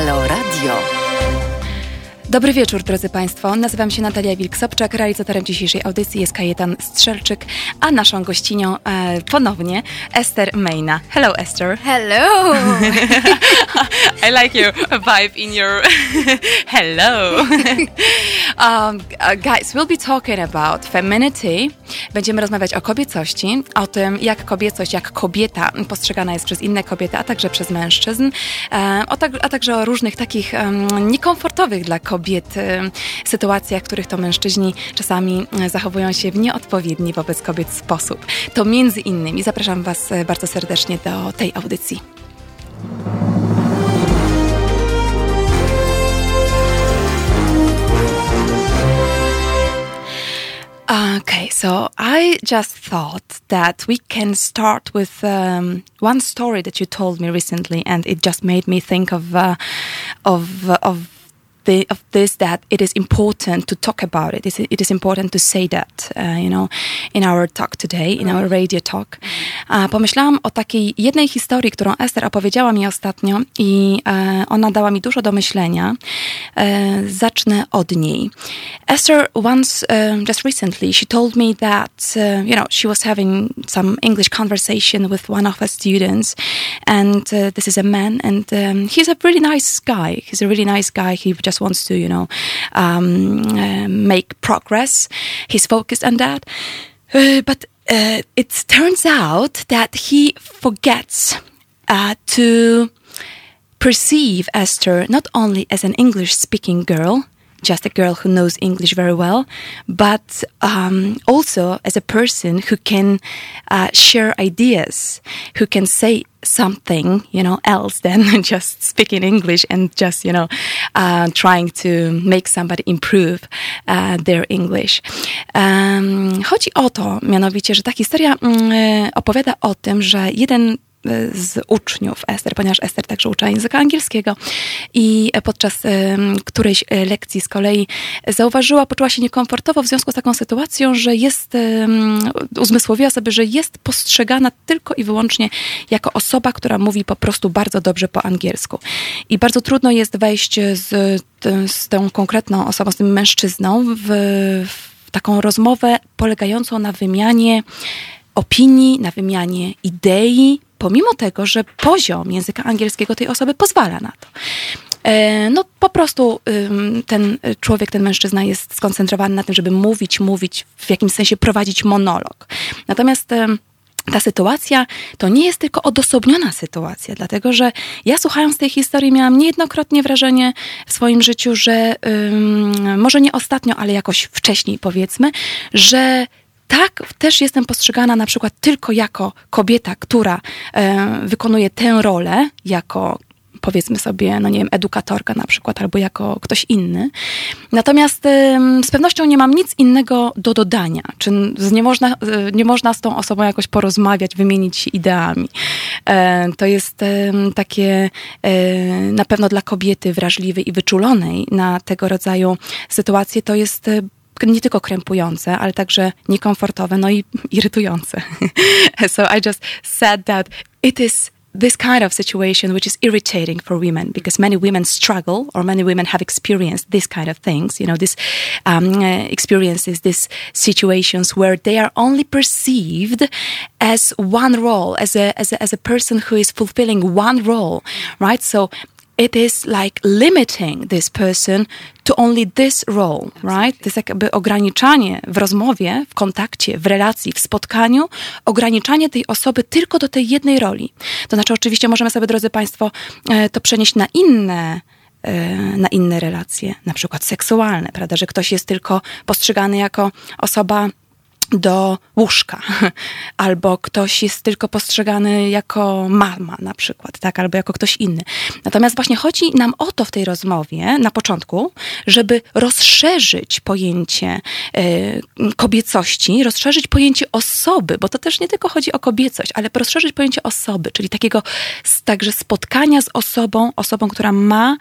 Halo Radio. Dobry wieczór, drodzy Państwo. Nazywam się Natalia Wilk-Sobczak. Realizatorem dzisiejszej audycji jest Kajetan Strzelczyk, a naszą gościnią e, ponownie Esther Mejna. Hello, Esther. Hello. I like your vibe in your hello. um, uh, guys, we'll be talking about femininity. Będziemy rozmawiać o kobiecości, o tym, jak kobiecość, jak kobieta postrzegana jest przez inne kobiety, a także przez mężczyzn, e, tak, a także o różnych takich um, niekomfortowych dla kobiet kobiet, sytuacjach, w których to mężczyźni czasami zachowują się w nieodpowiedni wobec kobiet sposób. To między innymi zapraszam Was e, bardzo serdecznie do tej audycji. Okay, so I just thought that we can start with um, one story that you told me recently, and it just made me think of uh, of of the, of this that it is important to talk about it. It is important to say that, uh, you know, in our talk today, in our radio talk. Uh, pomyślałam o takiej jednej historii, którą Esther opowiedziała mi ostatnio i uh, ona dała mi dużo do myślenia. Zacznę od niej. Esther once, just recently, she told me that, you know, she was having some English conversation with one of her students and this is a man and um, he's a really nice guy. He's a really nice guy. He just wants to, you know, um, uh, make progress. He's focused on that. Uh, but uh, it turns out that he forgets uh, to perceive Esther not only as an English speaking girl, just a girl who knows English very well, but um, also as a person who can uh, share ideas, who can say something, you know, else than just speaking English and just, you know, uh, trying to make somebody improve uh, their English. Um, chodzi o to, mianowicie, że ta historia um, opowiada o tym, że jeden z uczniów Ester, ponieważ Ester także uczyła języka angielskiego i podczas którejś e, lekcji z kolei zauważyła, poczuła się niekomfortowo w związku z taką sytuacją, że jest, uzmysłowiła sobie, że jest postrzegana tylko i wyłącznie jako osoba, która mówi po prostu bardzo dobrze po angielsku. I bardzo trudno jest wejść z, z tą konkretną osobą, z tym mężczyzną w, w taką rozmowę polegającą na wymianie opinii, na wymianie idei, pomimo tego, że poziom języka angielskiego tej osoby pozwala na to. E, no po prostu ten człowiek, ten mężczyzna jest skoncentrowany na tym, żeby mówić, mówić, w jakimś sensie prowadzić monolog. Natomiast ta sytuacja to nie jest tylko odosobniona sytuacja, dlatego że ja słuchając tej historii miałam niejednokrotnie wrażenie w swoim życiu, że może nie ostatnio, ale jakoś wcześniej powiedzmy, że tak też jestem postrzegana na przykład tylko jako kobieta, która e, wykonuje tę rolę jako powiedzmy sobie, no nie wiem, edukatorka na przykład, albo jako ktoś inny. Natomiast z pewnością nie mam nic innego do dodania. Czy nie można, e, nie można z tą osobą jakoś porozmawiać, wymienić się ideami. E, to jest takie na pewno dla kobiety wrażliwej i wyczulonej na tego rodzaju sytuacje, to jest nie tylko krępujące, ale także niekomfortowe, no i irytujące. so I just said that it is this kind of situation which is irritating for women because many women struggle or many women have experienced this kind of things you know this um, uh, experiences these situations where they are only perceived as one role as a, as a as a person who is fulfilling one role right so it is like limiting this person to only this role, right? To jest jakby ograniczanie w rozmowie, w kontakcie, w relacji, w spotkaniu, ograniczanie tej osoby tylko do tej jednej roli. To znaczy, oczywiście możemy sobie, drodzy Państwo, e, to przenieść na inne e, na inne relacje, na przykład seksualne, prawda, że ktoś jest tylko postrzegany jako osoba do łóżka, albo ktoś jest tylko postrzegany jako mama na przykład, tak, albo jako ktoś inny. Natomiast właśnie chodzi nam o to w tej rozmowie na początku, żeby rozszerzyć pojęcie y, kobiecości, rozszerzyć pojęcie osoby, bo to też nie tylko chodzi o kobiecość, ale rozszerzyć pojęcie osoby, czyli takiego także spotkania z osobą, osobą, która ma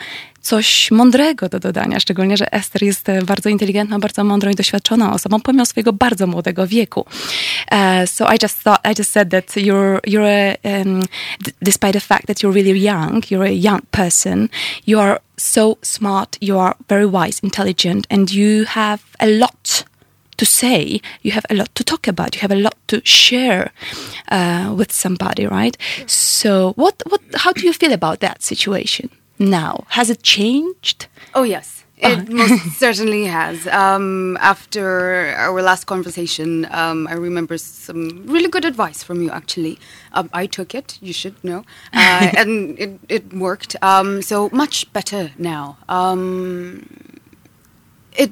coś mądrego do dodania, szczególnie, że Esther jest bardzo inteligentną, bardzo mądrą i doświadczoną osobą, pomimo swojego bardzo młodego wieku. Uh, so I just thought, I just said that you're, you're a, um, despite the fact that you're really young, you're a young person, you are so smart, you are very wise, intelligent, and you have a lot to say, you have a lot to talk about, you have a lot to share uh, with somebody, right? So, what, what, how do you feel about that situation now? Has it changed? Oh yes, it most certainly has. Um, after our last conversation, um, I remember some really good advice from you. Actually, um, I took it. You should know, uh, and it it worked. Um, so much better now. Um, it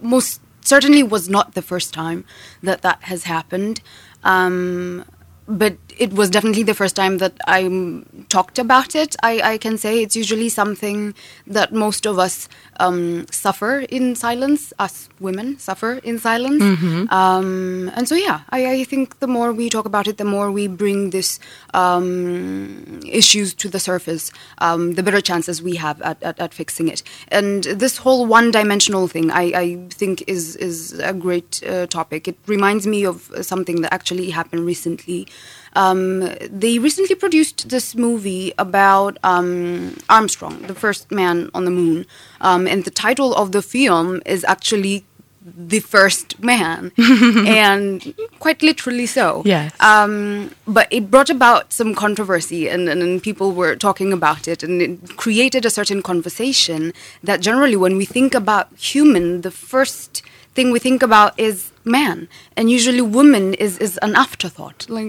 most certainly was not the first time that that has happened. Um, but it was definitely the first time that I talked about it. I, I, can say it's usually something that most of us um, suffer in silence. Us women suffer in silence. Mm-hmm. Um, and so, yeah, I, I, think the more we talk about it, the more we bring this um, issues to the surface, um, the better chances we have at, at, at, fixing it. And this whole one-dimensional thing, I, I think, is is a great uh, topic. It reminds me of something that actually happened recently. Um, they recently produced this movie about um, Armstrong, the first man on the moon, um, and the title of the film is actually the first man, and quite literally so. Yes. Um, but it brought about some controversy, and, and, and, people were talking about it, and it created a certain conversation that generally, when we think about human, the first thing we think about is man, and usually woman is is an afterthought. Like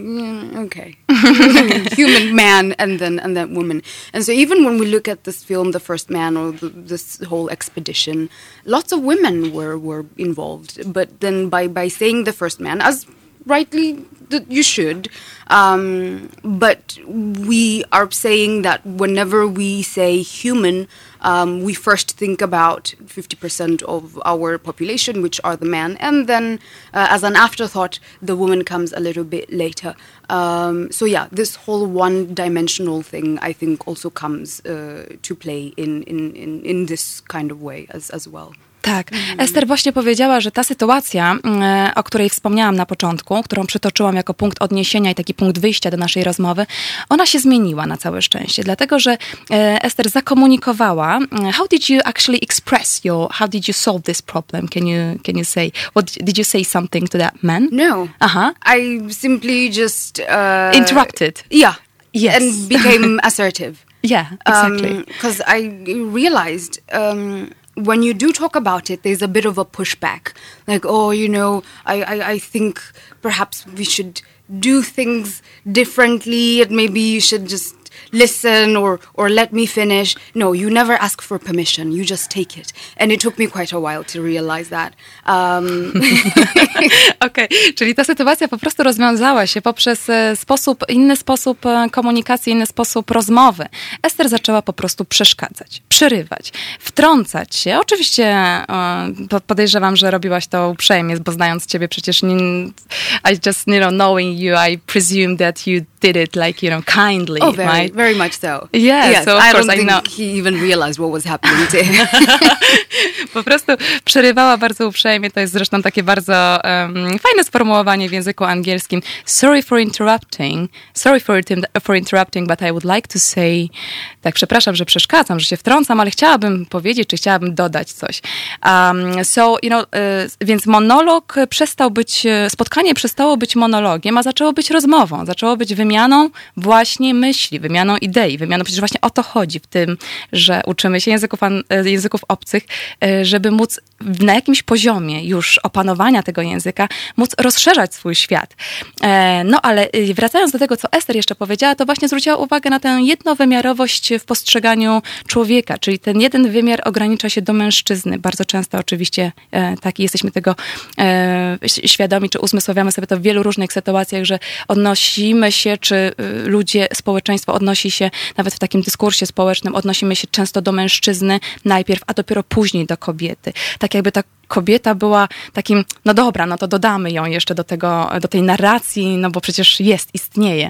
okay, human man, and then and then woman. And so even when we look at this film, The First Man, or the, this whole expedition, lots of women were were involved. But then by by saying the first man, as rightly that you should. Um, but we are saying that whenever we say human, um, we first think about 50% of our population, which are the men, and then uh, as an afterthought, the woman comes a little bit later. Um, so yeah, this whole one-dimensional thing, I think, also comes uh, to play in, in, in, in this kind of way as, as well. Tak. Mhm. Ester właśnie powiedziała, że ta sytuacja, mm, o której wspomniałam na początku, którą przytoczyłam jako punkt odniesienia i taki punkt wyjścia do naszej rozmowy, ona się zmieniła na całe szczęście, dlatego że e, Ester zakomunikowała. Mm, how did you actually express your, how did you solve this problem? Can you, can you say, what, did you say something to that man? No. Uh-huh. I simply just... Uh, Interrupted. Yeah. Yes. And became assertive. Yeah, exactly. Because um, I realized... Um, when you do talk about it, there's a bit of a pushback. Like, oh, you know, I, I, I think perhaps we should do things differently and maybe you should just listen or or let me finish. No, you never ask for permission. You just take it. And it took me quite a while to realize that. Um. Okay. czyli ta sytuacja po prostu rozwiązała się poprzez e, sposób, inny sposób e, komunikacji, inny sposób rozmowy. Ester zaczęła po prostu przeszkadzać, przerywać, wtrącać się. Oczywiście e, podejrzewam, że robiłaś to uprzejmie, bo znając ciebie przecież I just, you know, knowing you, I presume that you did it like, you know, kindly, oh, very, right? Very much so. Yeah, yes, so of I course don't I think know. he even realized what was happening to him. po prostu przerywała bardzo uprzejmie. To jest zresztą takie bardzo um, fajne sformułowanie w języku angielskim. Sorry for interrupting. Sorry for, for interrupting, but I would like to say... Tak, przepraszam, że przeszkadzam, że się wtrącam, ale chciałabym powiedzieć, czy chciałabym dodać coś. Um, so, you know, y, więc monolog przestał być, spotkanie przestało być monologiem, a zaczęło być rozmową. Zaczęło być wymianą właśnie myśli, wymianą idei, wymianą, przecież właśnie o to chodzi w tym, że uczymy się języków, e, języków obcych, e, żeby móc na jakimś poziomie już opanowania tego języka, móc rozszerzać swój świat. E, no ale wracając do tego, co Ester jeszcze powiedziała, to właśnie zwróciła uwagę na tę jednowymiarowość w postrzeganiu człowieka, czyli ten jeden wymiar ogranicza się do mężczyzny. Bardzo często oczywiście tak jesteśmy tego świadomi, czy uzmysławiamy sobie to w wielu różnych sytuacjach, że odnosimy się czy y, ludzie, społeczeństwo odnosi się, nawet w takim dyskursie społecznym, odnosimy się często do mężczyzny najpierw, a dopiero później do kobiety. Tak jakby ta kobieta była takim, no dobra, no to dodamy ją jeszcze do tego, do tej narracji, no bo przecież jest, istnieje.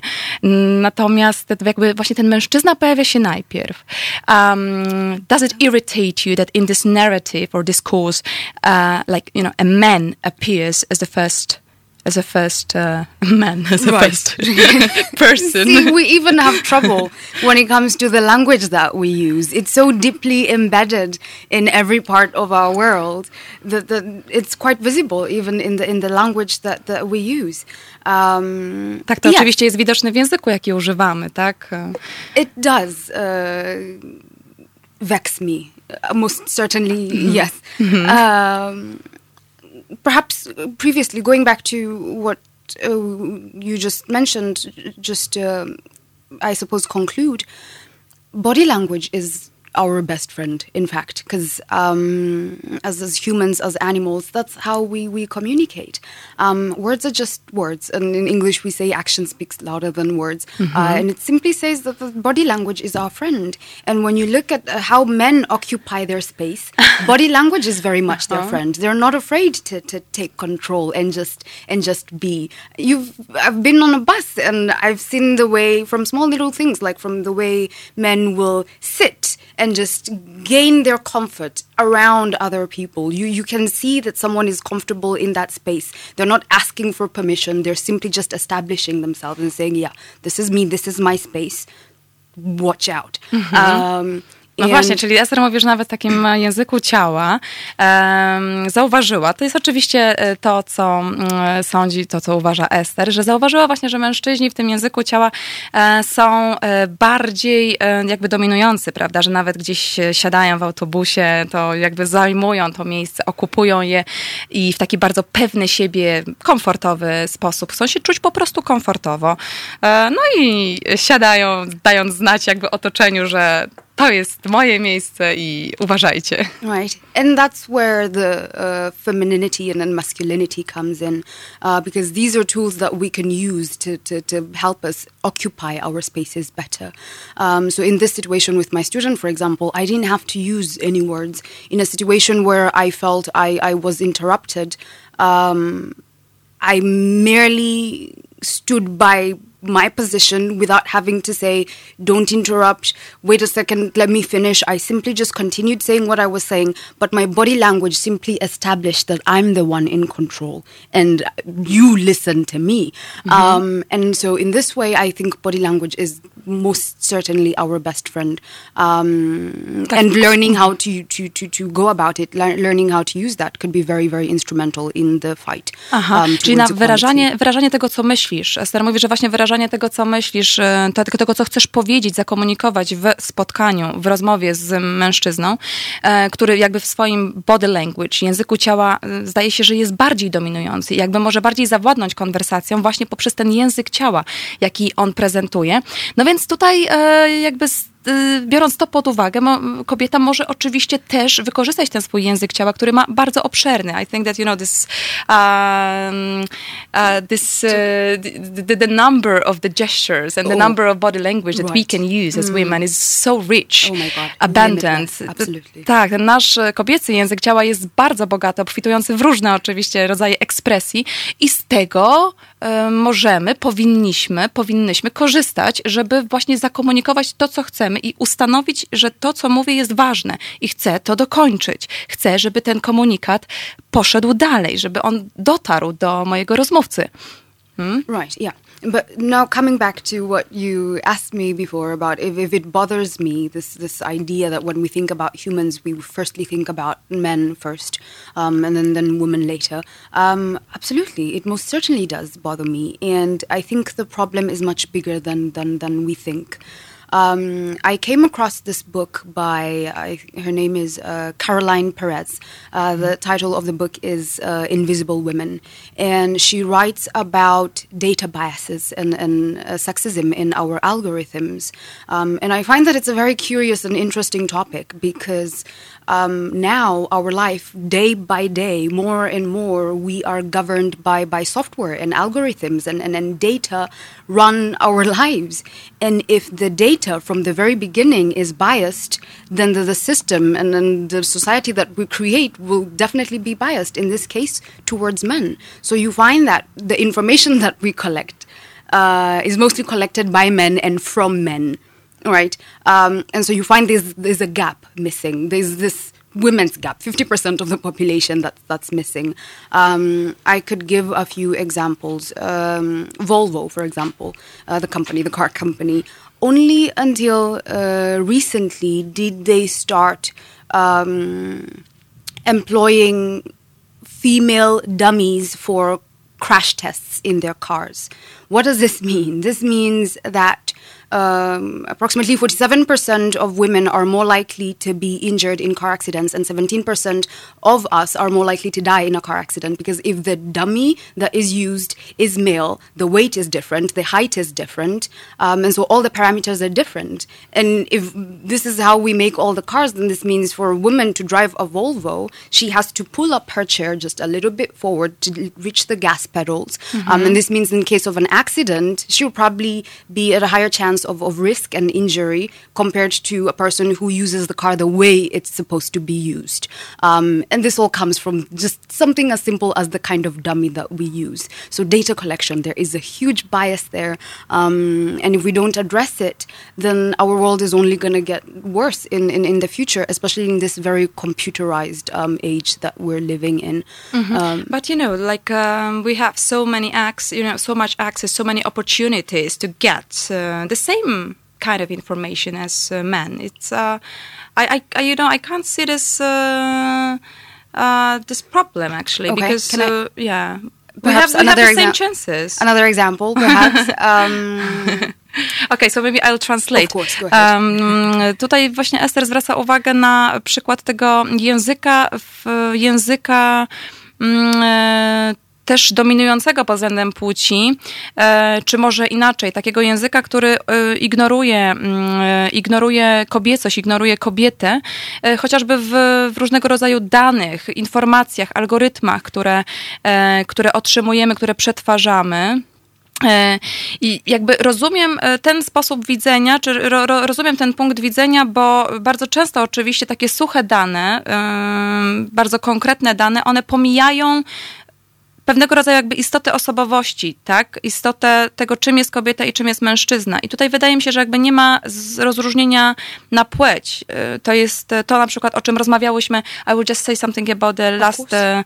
Natomiast jakby właśnie ten mężczyzna pojawia się najpierw. Um, does it irritate you that in this narrative or discourse, uh, like, you know, a man appears as the first as a first uh, man, as a right. first person. See, we even have trouble when it comes to the language that we use. It's so deeply embedded in every part of our world that, that it's quite visible even in the in the language that, that we use. Um, tak, to yeah. oczywiście jest widoczne w języku, jaki używamy, tak? It does uh, vex me. Uh, most certainly, mm -hmm. yes. Mm -hmm. um, perhaps previously, going back to what uh, you just mentioned, just uh, I suppose conclude, body language is our best friend, in fact, because um, as, as humans, as animals, that's how we, we communicate. Um, words are just words, and in English we say action speaks louder than words. Mm-hmm. Uh, and it simply says that the body language is our friend. And when you look at uh, how men occupy their space, body language is very much uh-huh. their friend. They're not afraid to, to take control and just and just be. You've I've been on a bus and I've seen the way from small little things like from the way men will sit and just gain their comfort around other people. You you can see that someone is comfortable in that space. They're not asking for permission. They're simply just establishing themselves and saying, "Yeah, this is me. This is my space. Watch out." Mm-hmm. Um, No właśnie, czyli Ester mówi, że nawet w takim języku ciała um, zauważyła, to jest oczywiście e, to, co um, sądzi, to, co uważa Ester, że zauważyła właśnie, że mężczyźni w tym języku ciała e, są e, bardziej jakby dominujący, prawda, że nawet gdzieś siadają w autobusie, to jakby zajmują to miejsce, okupują je i w taki bardzo pewny siebie, komfortowy sposób chcą się czuć po prostu komfortowo. No i siadają, dając znać jakby otoczeniu, że to jest moje miejsce i uważajcie. Right. And that's where the uh, femininity and then masculinity comes in uh, because these are tools that we can use to, to, to help us occupy our spaces better. Um, so in this situation with my student, for example, I didn't have to use any words. In a situation where I felt I, I was interrupted, um, I merely stood by my position without having to say, don't interrupt, wait a second, let me finish. I simply just continued saying what I was saying, but my body language simply established that I'm the one in control and you listen to me. Mm-hmm. Um, and so, in this way, I think body language is most certainly our best friend. Um, and learning how to, to, to, to go about it, le- learning how to use that could be very, very instrumental in the fight. Aha, um, czyli na wyrażanie, wyrażanie tego, co myślisz. Esther mówi, że właśnie wyrażanie tego, co myślisz, e, tego, co chcesz powiedzieć, zakomunikować w spotkaniu, w rozmowie z mężczyzną, e, który jakby w swoim body language, języku ciała, e, zdaje się, że jest bardziej dominujący, jakby może bardziej zawładnąć konwersacją właśnie poprzez ten język ciała, jaki on prezentuje. No więc tutaj jakby Y, biorąc to pod uwagę, kobieta może oczywiście też wykorzystać ten swój język ciała, który ma bardzo obszerny. I think that, you know, this, um, uh, this uh, the, the, number of the gestures and the oh. number of body language that right. we can use as mm. women is so rich, oh abundant. Tak, ten nasz kobiecy język ciała jest bardzo bogaty, obfitujący w różne oczywiście rodzaje ekspresji i z tego możemy, powinniśmy, powinnyśmy korzystać, żeby właśnie zakomunikować to, co chcemy i ustanowić, że to, co mówię, jest ważne i chcę to dokończyć. Chcę, żeby ten komunikat poszedł dalej, żeby on dotarł do mojego rozmówcy. Hmm? Right, yeah. But now coming back to what you asked me before about if, if it bothers me, this this idea that when we think about humans, we firstly think about men first, um, and then, then women later. Um, absolutely, it most certainly does bother me, and I think the problem is much bigger than than than we think. Um, I came across this book by uh, her name is uh, Caroline Perez. Uh, the title of the book is uh, Invisible Women, and she writes about data biases and, and uh, sexism in our algorithms. Um, and I find that it's a very curious and interesting topic because um, now our life day by day more and more we are governed by by software and algorithms and, and, and data run our lives. And if the data from the very beginning is biased then the, the system and then the society that we create will definitely be biased in this case towards men. So you find that the information that we collect uh, is mostly collected by men and from men right? Um, and so you find there's there's a gap missing. There's this women's gap, 50% of the population that, that's missing. Um, I could give a few examples. Um, Volvo, for example, uh, the company, the car company, only until uh, recently did they start um, employing female dummies for crash tests in their cars. What does this mean? This means that um, approximately 47% of women are more likely to be injured in car accidents, and 17% of us are more likely to die in a car accident. Because if the dummy that is used is male, the weight is different, the height is different, um, and so all the parameters are different. And if this is how we make all the cars, then this means for a woman to drive a Volvo, she has to pull up her chair just a little bit forward to reach the gas pedals. Mm-hmm. Um, and this means in case of an accident, she'll probably be at a higher chance of, of risk and injury compared to a person who uses the car the way it's supposed to be used. Um, and this all comes from just something as simple as the kind of dummy that we use. So, data collection, there is a huge bias there. Um, and if we don't address it, then our world is only going to get worse in, in, in, the future, especially in this very computerized um, age that we're living in. Mm-hmm. Um, but, you know, like um, we have so many access, you know, so much access, so many opportunities to get uh, the same kind of information as uh, men. It's uh, I, I, you know I can't see this uh, uh this problem actually okay. because I, uh, yeah we have, we have the same chances. Another example, perhaps. um, okay, so maybe I'll translate. Course. Um, tutaj właśnie Esther zwraca uwagę na przykład tego języka, języka um, też dominującego pod względem płci, e, czy może inaczej, takiego języka, który e, ignoruje, mm, e, ignoruje kobiecość, ignoruje kobietę, chociażby w, w różnego rodzaju danych, informacjach, algorytmach, które, które otrzymujemy, które przetwarzamy. I jakby rozumiem ten sposób widzenia, czy ro, rozumiem ten punkt widzenia, bo bardzo często oczywiście takie suche dane, bardzo konkretne dane, one pomijają pewnego rodzaju jakby istotę osobowości, tak? Istotę tego, czym jest kobieta i czym jest mężczyzna. I tutaj wydaje mi się, że jakby nie ma rozróżnienia na płeć. Y, to jest to na przykład, o czym rozmawiałyśmy. I will just say something about the last uh,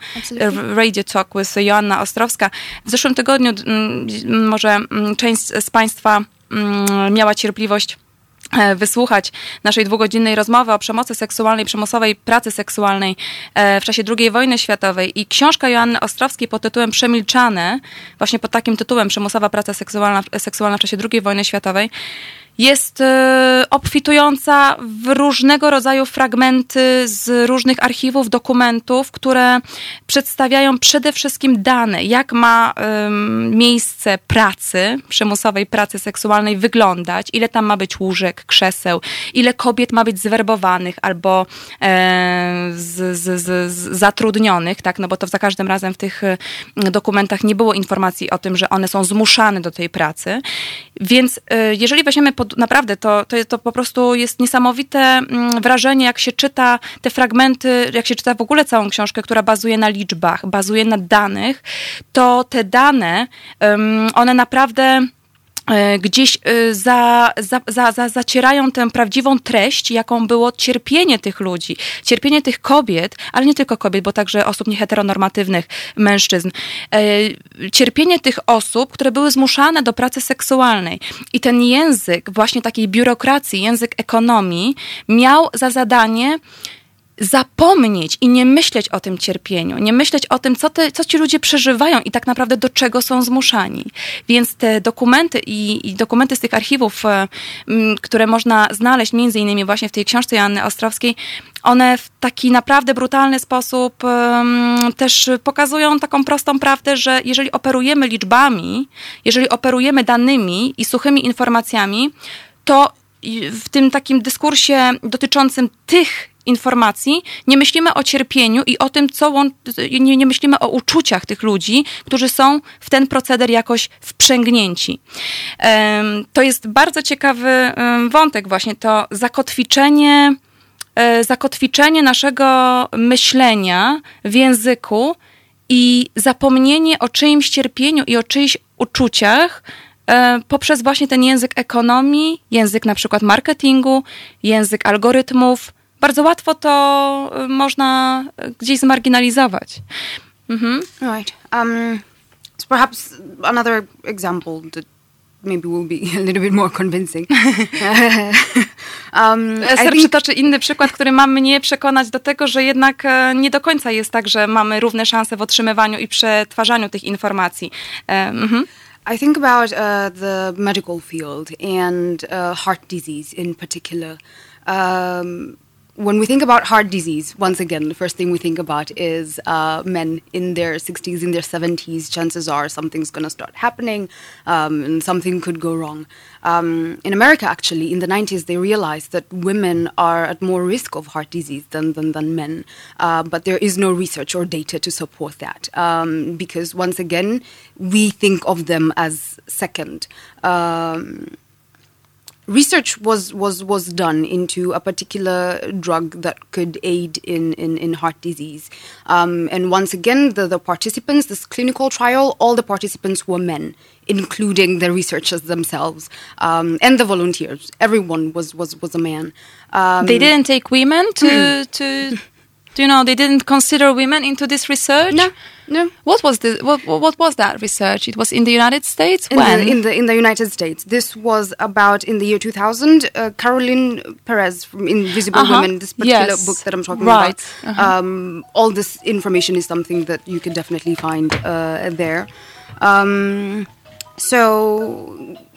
radio talk with Joanna Ostrowska. W zeszłym tygodniu może część z Państwa miała cierpliwość wysłuchać naszej dwugodzinnej rozmowy o przemocy seksualnej, przymusowej pracy seksualnej e, w czasie II wojny światowej. I książka Joanny Ostrowskiej pod tytułem Przemilczane, właśnie pod takim tytułem Przymusowa praca seksualna, seksualna w czasie II wojny światowej, jest e, obfitująca w różnego rodzaju fragmenty z różnych archiwów, dokumentów, które przedstawiają przede wszystkim dane, jak ma miejsce pracy, przymusowej pracy seksualnej wyglądać, ile tam ma być łóżek, krzeseł, ile kobiet ma być zwerbowanych albo e, z, z, z, zatrudnionych, tak, no bo to za każdym razem w tych e, dokumentach nie było informacji o tym, że one są zmuszane do tej pracy. Więc jeżeli weźmiemy pod naprawdę to, to, to po prostu jest niesamowite mm, wrażenie, jak się czyta te fragmenty, jak się czyta w ogóle całą książkę, która bazuje na liczbach, bazuje na danych, to te dane, one naprawdę gdzieś e, za, za, za, za, zacierają tę prawdziwą treść, jaką było cierpienie tych ludzi, cierpienie tych kobiet, ale nie tylko kobiet, bo także osób nieheteronormatywnych, mężczyzn. E, cierpienie tych osób, które były zmuszane do pracy seksualnej. I ten język właśnie takiej biurokracji, język ekonomii miał za zadanie zapomnieć i nie myśleć o tym cierpieniu, nie myśleć o tym, co, te, co ci ludzie przeżywają i tak naprawdę do czego są zmuszani. Więc te dokumenty i, i dokumenty z tych archiwów, e, które można znaleźć między innymi właśnie w tej książce Joanny Ostrowskiej, one w taki naprawdę brutalny sposób um, też pokazują taką prostą prawdę, że jeżeli operujemy liczbami, jeżeli operujemy danymi i suchymi informacjami, to w tym takim dyskursie dotyczącym tych informacji, nie myślimy o cierpieniu i o tym, co nie, nie myślimy o uczuciach tych ludzi, którzy są w ten proceder jakoś wprzęgnięci. To jest bardzo ciekawy wątek właśnie, to zakotwiczenie, e, zakotwiczenie naszego myślenia w języku i zapomnienie o czyimś cierpieniu i o czyichś uczuciach, E, poprzez właśnie ten język ekonomii, język na przykład marketingu, język algorytmów. Bardzo łatwo to e, można gdzieś zmarginalizować. Mhm. Right. Um, so perhaps another example that maybe will be a little bit more convincing. um, think... przytoczy inny przykład, który ma mnie przekonać do tego, że jednak e, nie do końca jest tak, że mamy równe szanse w otrzymywaniu i przetwarzaniu tych informacji. Um, I think about uh, the medical field and uh, heart disease in particular. Um, when we think about heart disease, once again, the first thing we think about is uh, men in their 60s, in their 70s. Chances are something's going to start happening um, and something could go wrong. Um, in America, actually, in the 90s, they realized that women are at more risk of heart disease than, than, than men. Uh, but there is no research or data to support that um, because, once again, we think of them as second. Research was, was, was done into a particular drug that could aid in, in, in heart disease. Um, and once again, the, the participants, this clinical trial, all the participants were men, including the researchers themselves um, and the volunteers. Everyone was, was, was a man. Um, they didn't take women to, to Do you know they didn't consider women into this research? No, no. What was the what, what was that research? It was in the United States. In when the, in the in the United States, this was about in the year 2000. Uh, Caroline Perez from Invisible uh -huh. Women, this particular yes. book that I'm talking right. about. Uh -huh. um, all this information is something that you can definitely find uh, there. Um, so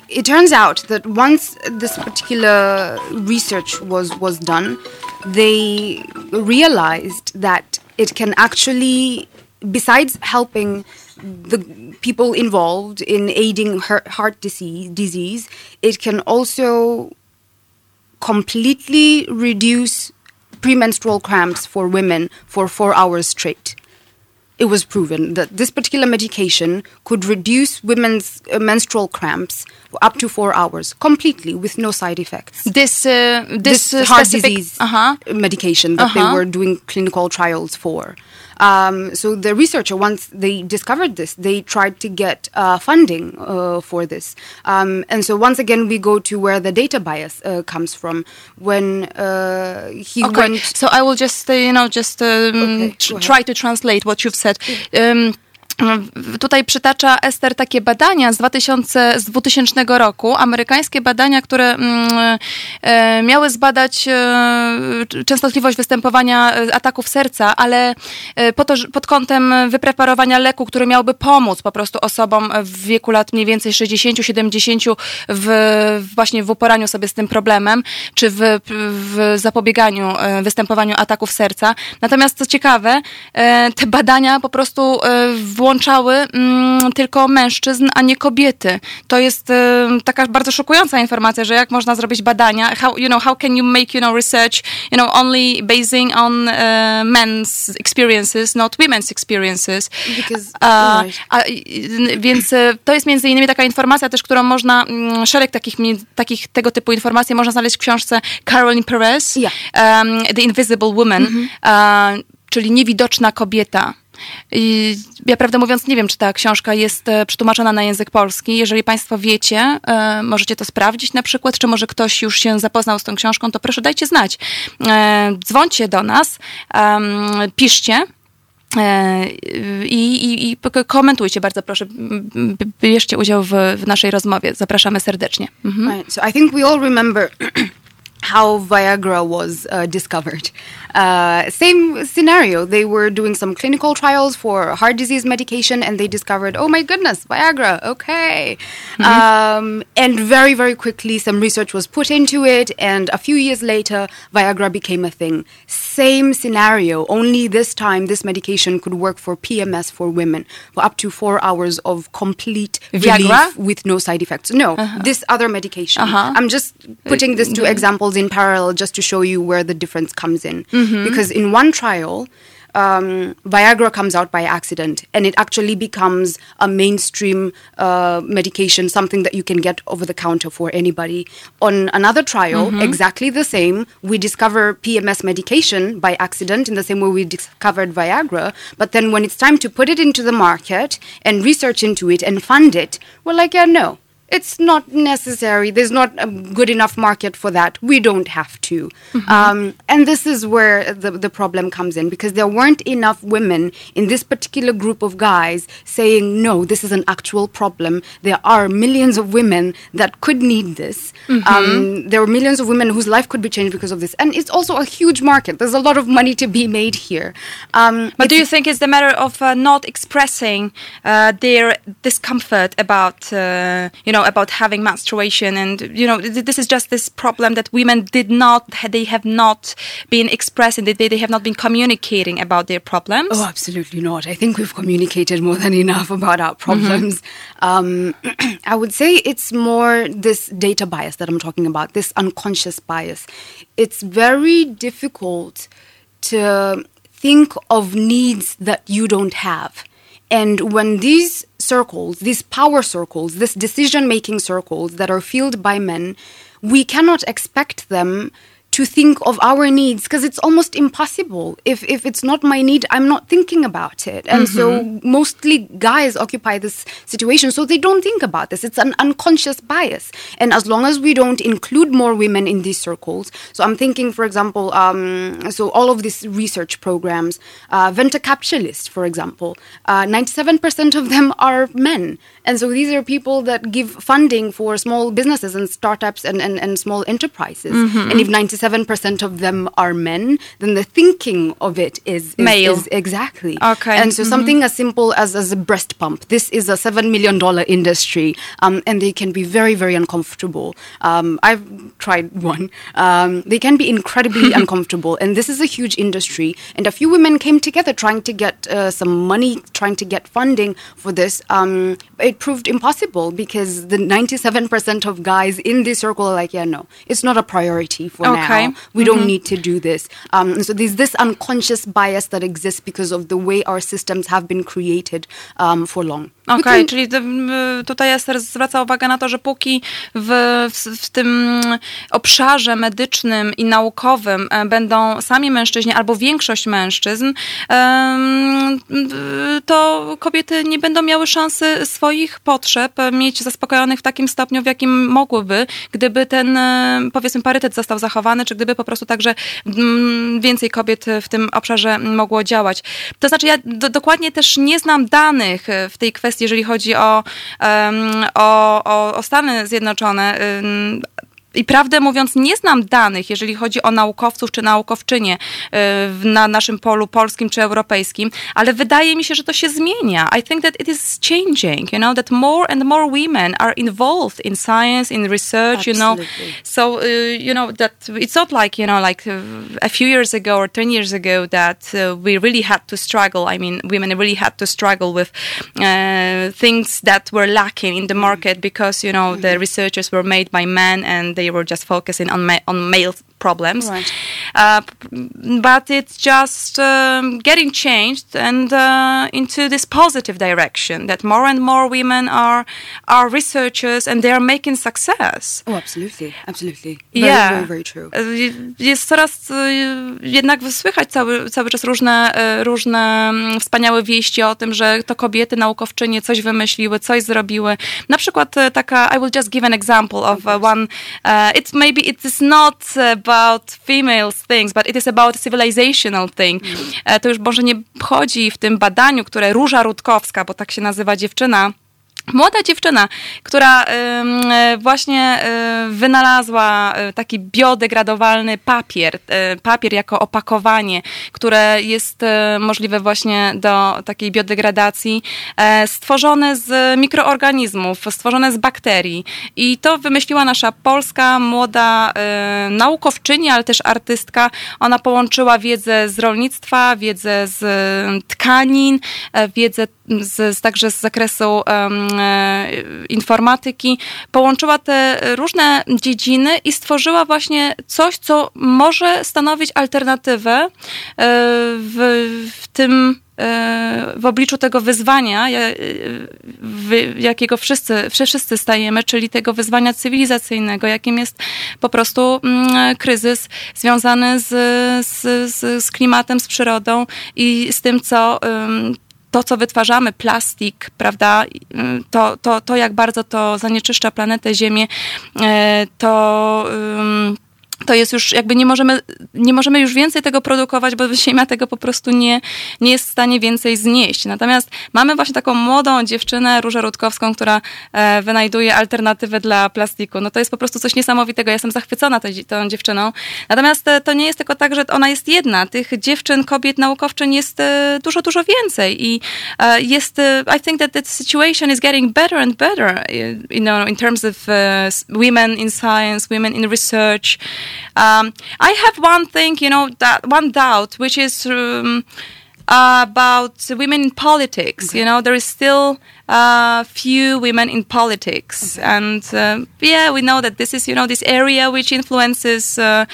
it turns out that once this particular research was was done, they realized that it can actually, besides helping the people involved in aiding heart disease, disease, it can also completely reduce premenstrual cramps for women for four hours straight it was proven that this particular medication could reduce women's uh, menstrual cramps up to four hours completely with no side effects. This uh, this, this uh, heart disease uh-huh. medication that uh-huh. they were doing clinical trials for. Um, so the researcher, once they discovered this, they tried to get uh, funding uh, for this. Um, and so once again, we go to where the data bias uh, comes from. When uh, he okay. went, so I will just uh, you know just um, okay, tr- try to translate what you've said. Um, Tutaj przytacza Ester takie badania z, 2000, z 2000 roku, amerykańskie badania, które mm, e, miały zbadać e, częstotliwość występowania e, ataków serca, ale pod kątem wypreparowania leku, który miałby pomóc po prostu osobom w wieku lat mniej więcej 60-70 w, właśnie w uporaniu sobie z tym problemem, czy w, w zapobieganiu występowaniu ataków serca. Natomiast co ciekawe, te badania po prostu w włączały mm, tylko mężczyzn, a nie kobiety. To jest y, taka bardzo szokująca informacja, że jak można zrobić badania, how, you know, how can you make, you know, research, you know, only basing on uh, men's experiences, not women's experiences. Because, a, a, więc y, to jest między innymi taka informacja też, którą można, mm, szereg takich, takich tego typu informacji można znaleźć w książce Caroline Perez, yeah. um, The Invisible Woman, mm -hmm. czyli niewidoczna kobieta. I ja prawdę mówiąc nie wiem, czy ta książka jest e, przetłumaczona na język polski. Jeżeli Państwo wiecie, e, możecie to sprawdzić na przykład, czy może ktoś już się zapoznał z tą książką, to proszę dajcie znać. E, dzwońcie do nas, piszcie. I, i, I, komentujcie bardzo proszę, bierzcie udział w, w naszej rozmowie. Zapraszamy serdecznie. Mhm. Right. So I think we all remember how Viagra was uh, discovered. Uh, same scenario. They were doing some clinical trials for heart disease medication, and they discovered, oh my goodness, Viagra. Okay, mm-hmm. um, and very very quickly, some research was put into it, and a few years later, Viagra became a thing. Same scenario. Only this time, this medication could work for PMS for women for up to four hours of complete Viagra? relief with no side effects. No, uh-huh. this other medication. Uh-huh. I'm just putting these two examples in parallel just to show you where the difference comes in. Mm-hmm. Because in one trial, um, Viagra comes out by accident and it actually becomes a mainstream uh, medication, something that you can get over the counter for anybody. On another trial, mm-hmm. exactly the same, we discover PMS medication by accident in the same way we discovered Viagra. But then when it's time to put it into the market and research into it and fund it, we're like, yeah, no it's not necessary. There's not a good enough market for that. We don't have to. Mm-hmm. Um, and this is where the, the problem comes in because there weren't enough women in this particular group of guys saying, no, this is an actual problem. There are millions of women that could need this. Mm-hmm. Um, there are millions of women whose life could be changed because of this. And it's also a huge market. There's a lot of money to be made here. Um, but do you think it's the matter of uh, not expressing uh, their discomfort about, uh, you know, about having menstruation and you know this is just this problem that women did not they have not been expressing they, they have not been communicating about their problems. Oh absolutely not. I think we've communicated more than enough about our problems. Mm-hmm. um, i would say it's more this data bias that i'm talking about this unconscious bias. It's very difficult to think of needs that you don't have and when these circles, these power circles, these decision making circles that are filled by men, we cannot expect them to think of our needs because it's almost impossible. If if it's not my need, I'm not thinking about it. And mm-hmm. so mostly guys occupy this situation, so they don't think about this. It's an unconscious bias. And as long as we don't include more women in these circles, so I'm thinking, for example, um, so all of these research programs, uh, venture capitalists, for example, uh, 97% of them are men. And so these are people that give funding for small businesses and startups and, and, and small enterprises. Mm-hmm. And if 97% of them are men, then the thinking of it is, is male. Is exactly. Okay. And so mm-hmm. something as simple as, as a breast pump. This is a $7 million industry um, and they can be very, very uncomfortable. Um, I've tried one. Um, they can be incredibly uncomfortable. And this is a huge industry. And a few women came together trying to get uh, some money, trying to get funding for this. Um, it it proved impossible because the 97% of guys in this circle are like, yeah, no, it's not a priority for okay. now. We mm-hmm. don't need to do this. Um, so there's this unconscious bias that exists because of the way our systems have been created um, for long. Okej, okay, czyli tutaj Ester zwraca uwagę na to, że póki w, w, w, tym obszarze medycznym i naukowym e, będą sami mężczyźni albo większość mężczyzn, to kobiety nie będą miały szansy swoich potrzeb mieć zaspokojonych w takim stopniu, w jakim mogłyby, gdyby ten e, powiedzmy parytet został zachowany, czy gdyby po prostu także więcej kobiet w tym obszarze mogło działać. To znaczy ja do, dokładnie też nie znam danych w tej kwestii, jeżeli chodzi o, o, o, o Stany Zjednoczone. I prawdę mówiąc, nie znam danych, jeżeli chodzi o naukowców czy naukowczynie y, na naszym polu polskim czy europejskim, ale wydaje mi się, że to się zmienia. I think that it is changing, you know, that more and more women are involved in science, in research, Absolutely. you know. So, uh, you know, that it's not like, you know, like uh, a few years ago or 10 years ago that uh, we really had to struggle. I mean, women really had to struggle with uh, things that were lacking in the market because, you know, mm the researchers were made by men and they they were just focusing on ma- on male problems. Right. Uh, but it's just um, getting changed and uh, into this positive direction that more and more women are are researchers and they are making success. Oh, absolutely, absolutely. Very, yeah. very, very true. Uh, jest coraz uh, jednak słychać cały, cały czas różne, uh, różne mm, wspaniałe wieści o tym, że to kobiety naukowczynie coś wymyśliły, coś zrobiły. Na przykład uh, taka, I will just give an example of one, it maybe it is not about females things, but it is about civilizational thing. Mm. To już może nie chodzi w tym badaniu, które Róża Rutkowska, bo tak się nazywa dziewczyna, Młoda dziewczyna, która właśnie y, wynalazła y, taki biodegradowalny papier, papier jako opakowanie, które jest możliwe właśnie do takiej biodegradacji, e, stworzone z mikroorganizmów, stworzone z bakterii. I to wymyśliła nasza polska młoda naukowczyni, ale też artystka. Ona połączyła wiedzę z rolnictwa, wiedzę z tkanin, e, wiedzę z, także z zakresu informatyki, połączyła te różne dziedziny i stworzyła właśnie coś, co może stanowić alternatywę e, w, w tym e, w obliczu tego wyzwania, jakiego wszyscy, wszyscy stajemy, czyli tego wyzwania cywilizacyjnego, jakim jest po prostu mm, kryzys związany z, z, z klimatem, z przyrodą i z tym, co to, co wytwarzamy, plastik, prawda, to, to, to jak bardzo to zanieczyszcza planetę Ziemię, e, to to jest już jakby nie możemy, nie możemy już więcej tego produkować, bo ziemia tego po prostu nie, nie jest w stanie więcej znieść. Natomiast mamy właśnie taką młodą dziewczynę, Różę Rutkowską, która e, wynajduje alternatywę dla plastiku. No to jest po prostu coś niesamowitego. Ja jestem zachwycona tą, tą dziewczyną. Natomiast e, to nie jest tylko tak, że ona jest jedna. Tych dziewczyn, kobiet, naukowczyń jest e, dużo, dużo więcej i e, jest, e, I think that the situation is getting better and better, you know, in terms of uh, women in science, women in research, Um, I have one thing, you know, that one doubt, which is um, about women in politics. Okay. You know, there is still a uh, few women in politics, okay. and uh, yeah, we know that this is, you know, this area which influences uh,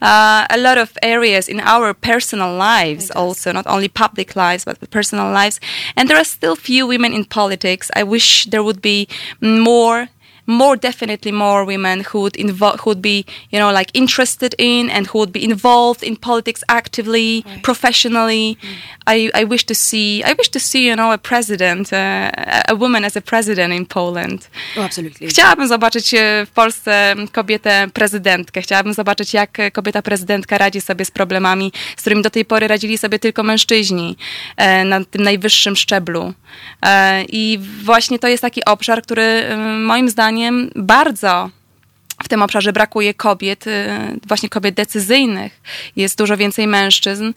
uh, a lot of areas in our personal lives, also not only public lives but personal lives. And there are still few women in politics. I wish there would be more more definitely more women who would involve who would be you know like interested in and who would be involved in politics actively right. professionally. Mm. I, I wish to see I wish to see you know a president uh, a woman as a president in Poland. Oh, absolutely. Chciałabym zobaczyć e, w Polsce kobietę prezydentkę. Chciałabym zobaczyć jak kobieta prezydentka radzi sobie z problemami z którymi do tej pory radzili sobie tylko mężczyźni e, na tym najwyższym szczeblu. e, i właśnie to jest taki obszar który moim zdaniem zdaniem bardzo w tym obszarze brakuje kobiet, y, właśnie kobiet decyzyjnych. Jest dużo więcej mężczyzn,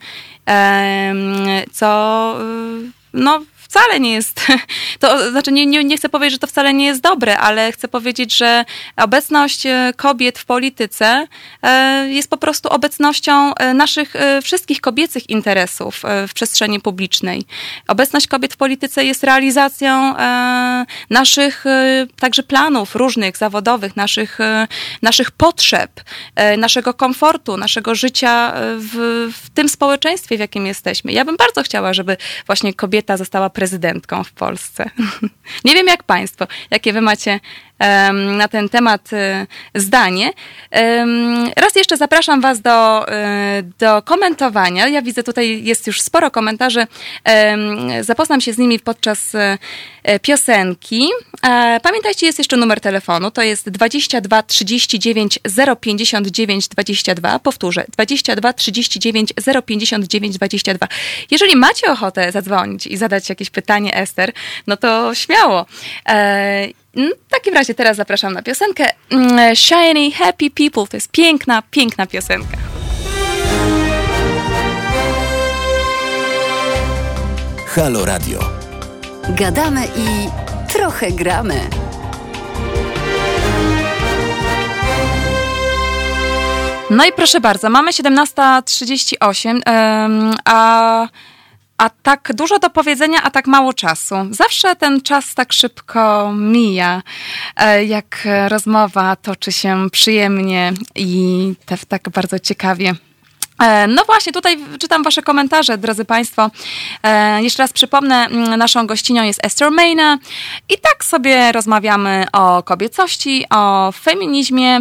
co y, no, wcale nie jest, to znaczy nie, nie, nie chcę powiedzieć, że to wcale nie jest dobre, ale chcę powiedzieć, że obecność e, kobiet w polityce e, jest po prostu obecnością e, naszych wszystkich kobiecych interesów w przestrzeni publicznej. Obecność kobiet w polityce jest realizacją naszych także planów różnych, zawodowych, naszych, naszych potrzeb, naszego komfortu, naszego życia w, w tym społeczeństwie, w jakim jesteśmy. Ja bym bardzo chciała, żeby właśnie kobieta została prezydentką w Polsce. Nie wiem jak Państwo, jakie Wy macie na ten temat y, zdanie. Raz jeszcze zapraszam Was do, y, do komentowania. Ja widzę tutaj jest już sporo komentarzy. Zapoznam się z nimi podczas y, piosenki. E, pamiętajcie, jest jeszcze numer telefonu. To jest 22 39 059 22. Powtórzę, 22 39 059 22. Jeżeli macie ochotę zadzwonić i zadać jakieś pytanie Ester, no to śmiało. Mm, w takim razie teraz zapraszam na piosenkę mm, Shiny Happy People. To jest piękna, piękna piosenka. Halo Radio. Gadamy i trochę gramy. No i proszę bardzo, mamy 17.38, a a tak dużo do powiedzenia, a tak mało czasu. Zawsze ten czas tak szybko mija, e, jak rozmowa toczy się przyjemnie i tak bardzo ciekawie. E, no właśnie, tutaj czytam Wasze komentarze, drodzy Państwo. E, jeszcze raz przypomnę, naszą gościnią jest Esther Mayna i tak sobie rozmawiamy o kobiecości, o feminizmie,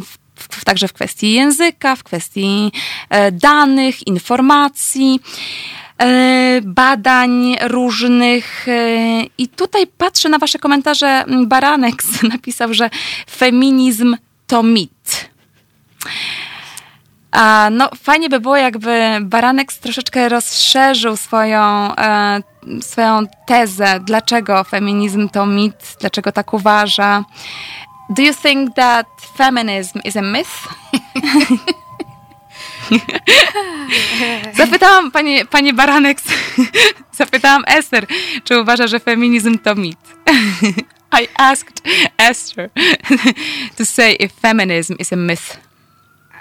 w w, także w kwestii języka, w kwestii e, danych, informacji e, badań różnych. E, I tutaj patrzę na Wasze komentarze. Baranek napisał, że feminizm to mit. A, no, fajnie by było, jakby Baranek troszeczkę rozszerzył swoją, e, swoją tezę, dlaczego feminizm to mit, dlaczego tak uważa. Do you think that feminism is a myth? Zapytałam pani, pani Baranek, zapytałam Esther, czy uważa, że feminizm to mit. I asked Esther to say if feminism is a myth.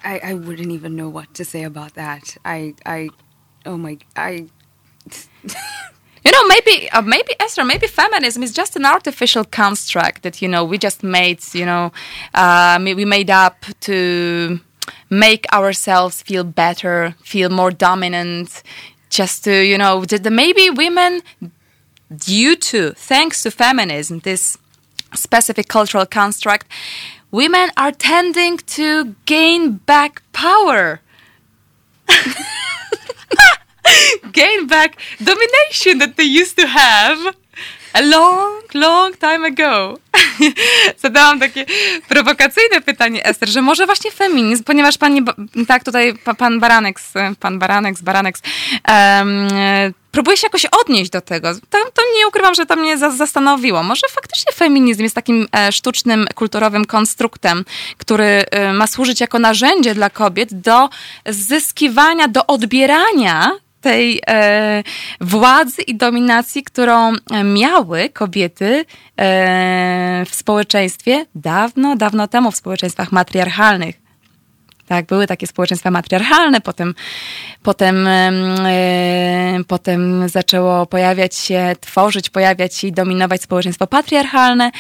I, I wouldn't even know what to say about that. I, I, oh my, I. you know, maybe, uh, maybe Esther, maybe feminism is just an artificial construct that you know we just made. You know, uh, we made up to make ourselves feel better, feel more dominant, just to you know, that maybe women, due to thanks to feminism, this specific cultural construct, women are tending to gain back power. gain back domination that they used to have a long, long time ago. Zadałam takie prowokacyjne pytanie, Ester, że może właśnie feminizm, ponieważ pani, tak tutaj pan Baraneks, pan Baraneks, Baraneks, um, się jakoś odnieść do tego. To, to nie ukrywam, że to mnie zastanowiło. Może faktycznie feminizm jest takim e, sztucznym, kulturowym konstruktem, który e, ma służyć jako narzędzie dla kobiet do zyskiwania, do odbierania tej e, władzy i dominacji, którą miały kobiety e, w społeczeństwie dawno, dawno temu, w społeczeństwach matriarchalnych. Tak, były takie społeczeństwa matriarchalne, potem, potem, e, potem zaczęło pojawiać się, tworzyć, pojawiać się i dominować społeczeństwo patriarchalne.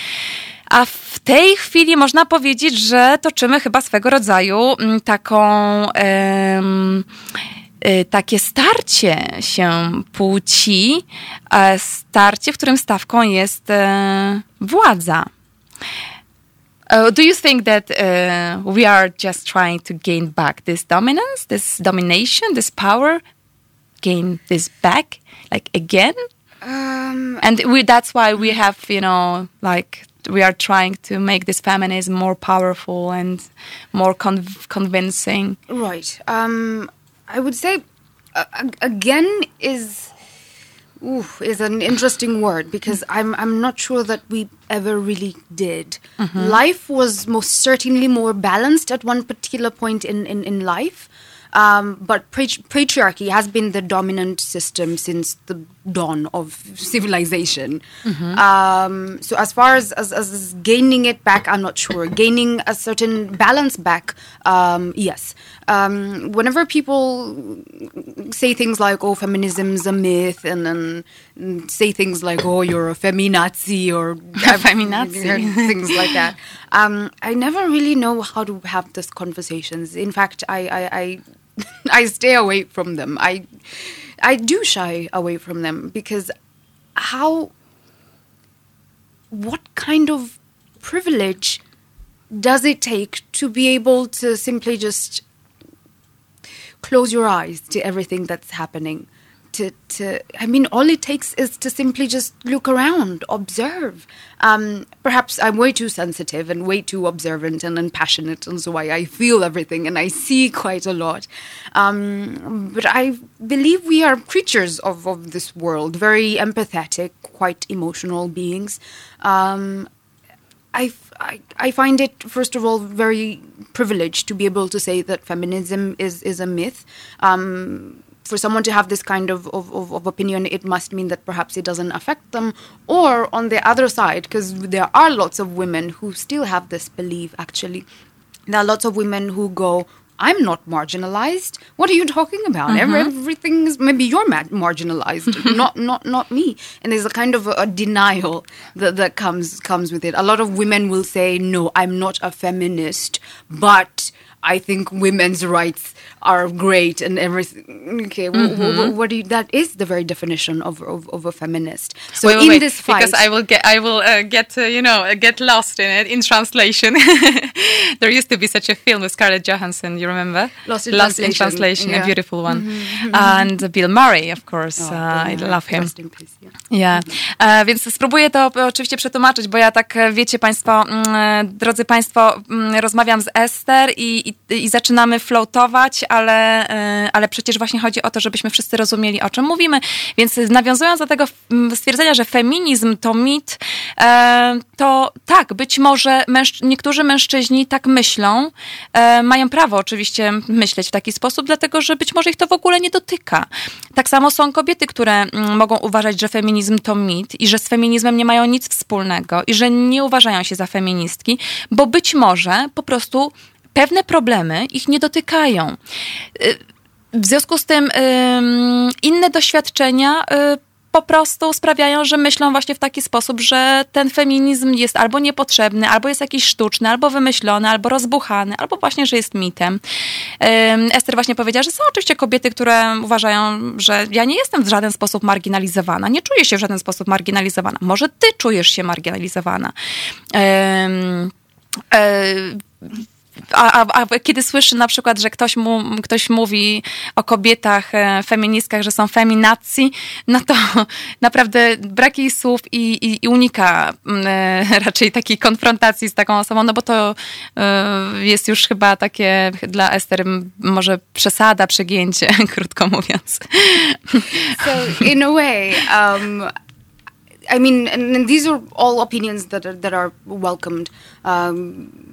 A w tej chwili można powiedzieć, że toczymy chyba swego rodzaju taką. Y, takie starcie się płci, starcie, w którym stawką jest e, władza. Uh, do you think that uh, we are just trying to gain back this dominance, this domination, this power, gain this back, like again? Um, and we, that's why we have, you know, like we are trying to make this feminism more powerful and more con convincing. Right. Um, I would say uh, again is ooh, is an interesting word because I'm I'm not sure that we ever really did. Mm-hmm. Life was most certainly more balanced at one particular point in, in, in life. Um, but patriarchy has been the dominant system since the dawn of civilization. Mm-hmm. Um, so as far as, as, as, gaining it back, I'm not sure. gaining a certain balance back, um, yes. Um, whenever people say things like, "Oh, feminism's a myth," and then say things like, "Oh, you're a feminazi," or feminazi, things like that, um, I never really know how to have these conversations. In fact, I, I, I I stay away from them. I I do shy away from them because how what kind of privilege does it take to be able to simply just close your eyes to everything that's happening? To, to I mean, all it takes is to simply just look around, observe. Um, perhaps I'm way too sensitive and way too observant and, passionate, and so I, I feel everything and I see quite a lot. Um, but I believe we are creatures of, of this world, very empathetic, quite emotional beings. Um, I, I, I find it, first of all, very privileged to be able to say that feminism is, is a myth. Um, for someone to have this kind of, of, of, opinion, it must mean that perhaps it doesn't affect them. Or on the other side, because there are lots of women who still have this belief, actually. There are lots of women who go, I'm not marginalized. What are you talking about? Mm-hmm. Everything is maybe you're marginalized, not not not me. And there's a kind of a, a, denial that that comes comes with it. A lot of women will say, "No, I'm not a feminist, but I think women's rights are great and everything. Okay, mm-hmm. what do you, that is the very definition of, of, of a feminist. So wait, wait, in wait, this fight, because I will get I will uh, get uh, you know get lost in it in translation. there used to be such a film with Scarlett Johansson. You remember? Lost in Lost Translation. In translation yeah. A beautiful one, mm-hmm. and Bill Murray, of course. Oh, uh, I love him. Peace, yeah. yeah. Uh, więc spróbuję to oczywiście przetłumaczyć, bo ja tak wiecie Państwo, mm, drodzy Państwo, mm, rozmawiam z Ester i i, i zaczynamy floatować, ale, e, ale przecież właśnie chodzi o to, żebyśmy wszyscy rozumieli, o czym mówimy. Więc nawiązując do tego stwierdzenia, że feminizm to mit, e, to tak, być może niektórzy mężczyźni tak myślą, e, mają prawo oczywiście myśleć w taki sposób, dlatego że być może ich to w ogóle nie dotyka. Tak samo są kobiety, które mm, mogą uważać, że feminizm to mit i że z feminizmem nie mają nic wspólnego i że nie uważają się za feministki, bo być może po prostu pewne problemy ich nie dotykają. Y, w związku z tym inne doświadczenia y, po prostu sprawiają, że myślą właśnie w taki sposób, że ten feminizm jest albo niepotrzebny, albo jest jakiś sztuczny, albo wymyślony, albo rozbuchany, albo właśnie, że jest mitem. Ester właśnie powiedziała, że są oczywiście kobiety, które uważają, że ja nie jestem w żaden sposób marginalizowana, nie czuję się w żaden sposób marginalizowana. Może ty czujesz się marginalizowana. Um, a, a, a, kiedy słyszy na przykład, że ktoś, mu, ktoś mówi o kobietach, e, feministkach, że są feminacji, no to naprawdę brak jej słów i, i, i unika e, raczej takiej konfrontacji z taką osobą, no bo to e, jest już chyba takie dla Ester może przesada, przegięcie, krótko mówiąc. So in a way, um, I mean, and, these are all opinions that are, that are welcomed. Um,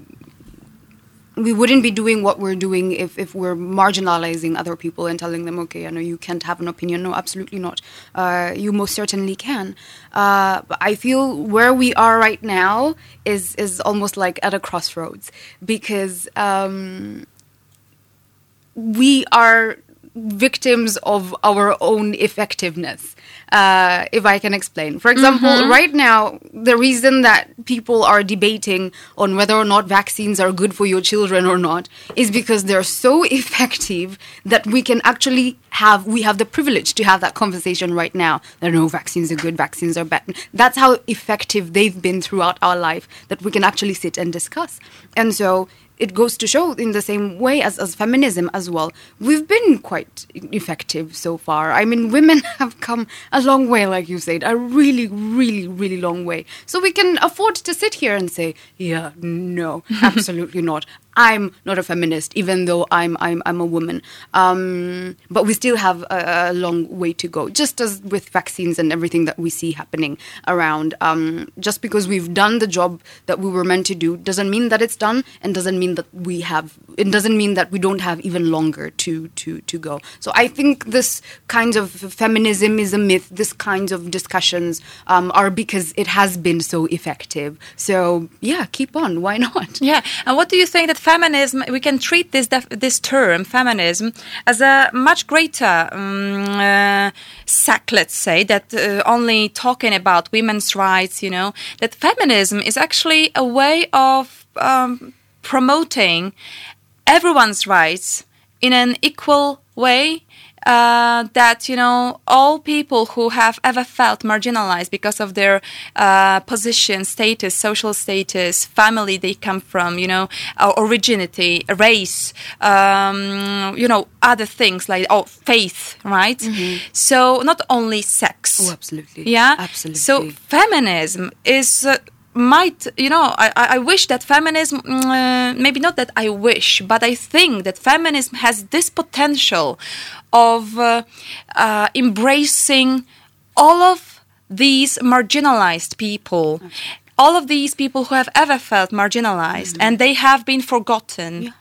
we wouldn't be doing what we're doing if, if we're marginalizing other people and telling them, okay, I know you can't have an opinion. No, absolutely not. Uh, you most certainly can. Uh, I feel where we are right now is is almost like at a crossroads because um, we are victims of our own effectiveness uh, if I can explain. For example, mm-hmm. right now, the reason that people are debating on whether or not vaccines are good for your children or not is because they're so effective that we can actually have we have the privilege to have that conversation right now. That no vaccines are good, vaccines are bad. That's how effective they've been throughout our life that we can actually sit and discuss. And so it goes to show in the same way as, as feminism as well. We've been quite effective so far. I mean, women have come a long way, like you said, a really, really, really long way. So we can afford to sit here and say, yeah, no, absolutely not. I'm not a feminist, even though I'm I'm I'm a woman. Um, but we still have a, a, long way to go. Just as with vaccines and everything that we see happening around, um, just because we've done the job that we were meant to do doesn't mean that it's done, and doesn't mean that we have. It doesn't mean that we don't have even longer to to to go. So I think this kind of feminism is a myth. This kinds of discussions um, are because it has been so effective. So yeah, keep on. Why not? Yeah. And what do you think that feminism, we can treat this this term feminism as a much greater um, uh, sect, let's say, that uh, only talking about women's rights. You know, that feminism is actually a way of um, promoting everyone's rights in an equal way uh, that you know all people who have ever felt marginalized because of their uh, position, status, social status, family they come from, you know, originity, race, um, you know, other things like oh faith, right? Mm-hmm. So not only sex. Oh, absolutely. Yeah, absolutely. So feminism is. Uh, might you know I, I wish that feminism mm, uh, maybe not that i wish but i think that feminism has this potential of uh, uh, embracing all of these marginalized people okay. all of these people who have ever felt marginalized mm-hmm. and they have been forgotten yeah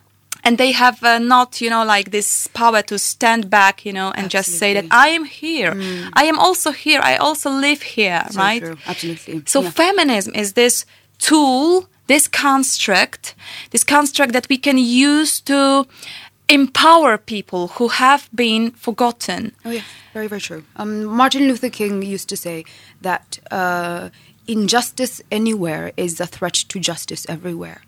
and they have uh, not you know like this power to stand back you know and Absolutely. just say that i am here mm. i am also here i also live here so right true. Absolutely. so yeah. feminism is this tool this construct this construct that we can use to empower people who have been forgotten oh yeah very very true um, martin luther king used to say that uh, injustice anywhere is a threat to justice everywhere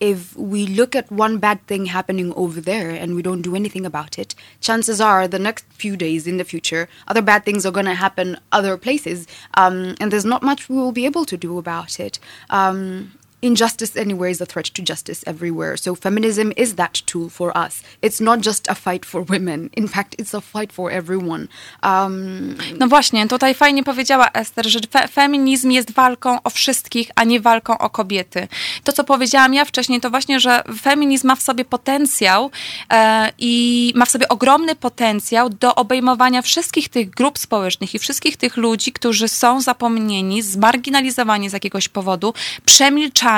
if we look at one bad thing happening over there and we don't do anything about it, chances are the next few days in the future, other bad things are going to happen other places, um, and there's not much we will be able to do about it. Um, injustice anywhere is a threat to justice everywhere. So feminism is that tool for us. It's not just a fight for women. In fact, it's a fight for everyone. Um, No właśnie, tutaj fajnie powiedziała Ester, że fe feminizm jest walką o wszystkich, a nie walką o kobiety. To, co powiedziałam ja wcześniej, to właśnie, że feminizm ma w sobie potencjał e, i ma w sobie ogromny potencjał do obejmowania wszystkich tych grup społecznych i wszystkich tych ludzi, którzy są zapomnieni, zmarginalizowani z jakiegoś powodu, przemilczani.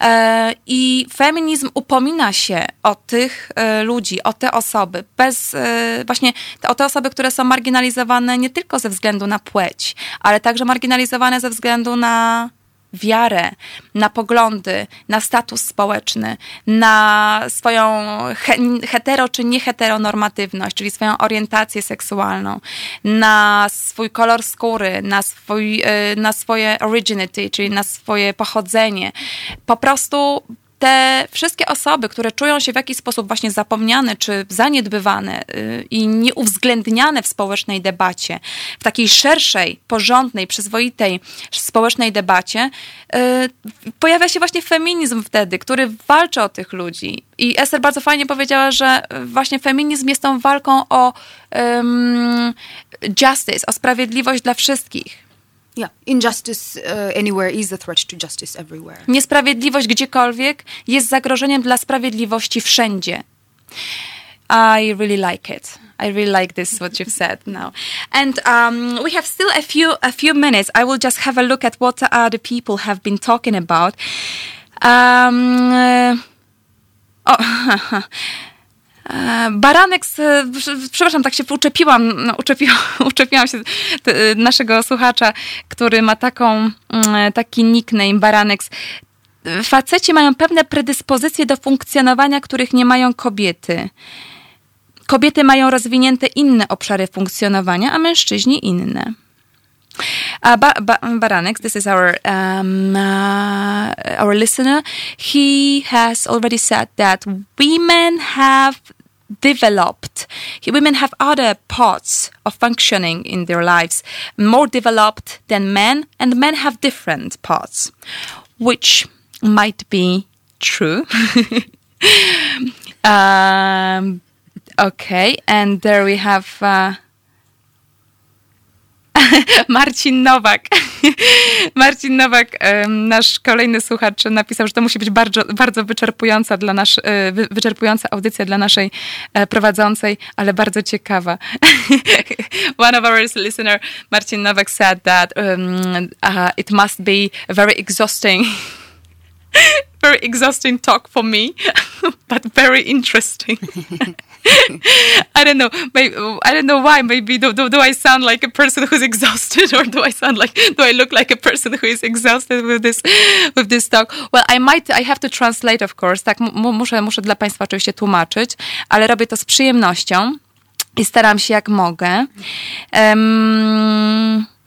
E, I feminizm upomina się o tych e, ludzi, o te osoby, bez e, właśnie o te osoby, które są marginalizowane nie tylko ze względu na płeć, ale także marginalizowane ze względu na wiarę, na poglądy, na status społeczny, na swoją he, hetero czy nieheteronormatywność, czyli swoją orientację seksualną, na swój kolor skóry, na, swój, y, na swoje originity, czyli na swoje pochodzenie. Po prostu te wszystkie osoby, które czują się w jakiś sposób właśnie zapomniane czy zaniedbywane y, i nieuwzględniane w społecznej debacie, w takiej szerszej, porządnej, przyzwoitej społecznej debacie, y, pojawia się właśnie feminizm wtedy, który walczy o tych ludzi. I Esther bardzo fajnie powiedziała, że właśnie feminizm jest tą walką o um, justice, o sprawiedliwość dla wszystkich. Yeah, injustice uh, anywhere is a threat to justice everywhere. Niesprawiedliwość gdziekolwiek jest zagrożeniem dla sprawiedliwości wszędzie. I really like it. I really like this what you've said now. And um, we have still a few a few minutes. I will just have a look at what other people have been talking about. Um, uh, oh, Baranek, z, przepraszam, tak się uczepiłam, no, uczepiłam, uczepiłam się naszego słuchacza, który ma taką, mm, taki nickname Baranek. Faceci mają pewne predyspozycje do funkcjonowania, których nie mają kobiety. Kobiety mają rozwinięte inne obszary funkcjonowania, a mężczyźni inne. Uh, ba- ba- Baranek, this is our um, uh, our listener. He has already said that women have developed. Women have other parts of functioning in their lives more developed than men, and men have different parts, which might be true. um, okay, and there we have. Uh, Marcin Nowak. Marcin Nowak, nasz kolejny słuchacz, napisał, że to musi być bardzo, bardzo wyczerpująca, dla nasz, e, wy- wyczerpująca audycja dla naszej e, prowadzącej, ale bardzo ciekawa. One of our listener, Marcin Nowak, said that um, uh, it must be very exhausting. very exhausting talk for me, but very interesting. I don't know. Maybe, I don't know why. Maybe do, do, do I sound like a person who's exhausted, or do I sound like do I look like a person who is exhausted with this with this talk? Well, I might. I have to translate, of course. Tak, mu- muszę muszę dla Państwa oczywiście tłumaczyć, ale robię to z przyjemnością i staram się jak mogę. Y,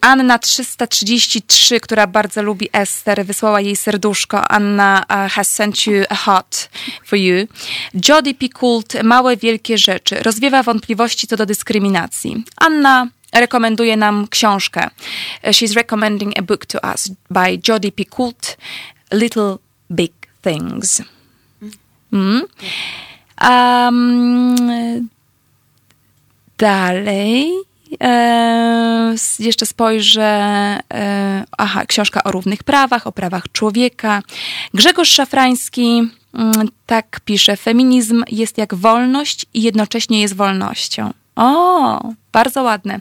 Anna 333, która bardzo lubi Ester, wysłała jej serduszko. Anna uh, has sent you a heart for you. Jody Picoult, Małe Wielkie Rzeczy, rozwiewa wątpliwości co do dyskryminacji. Anna rekomenduje nam książkę. Uh, She's recommending a book to us by Jody Picoult, Little Big Things. Mm. Um, Dalej. E, jeszcze spojrzę. E, aha, książka o równych prawach, o prawach człowieka. Grzegorz Szafrański mm, tak pisze: Feminizm jest jak wolność i jednocześnie jest wolnością. O, bardzo ładne.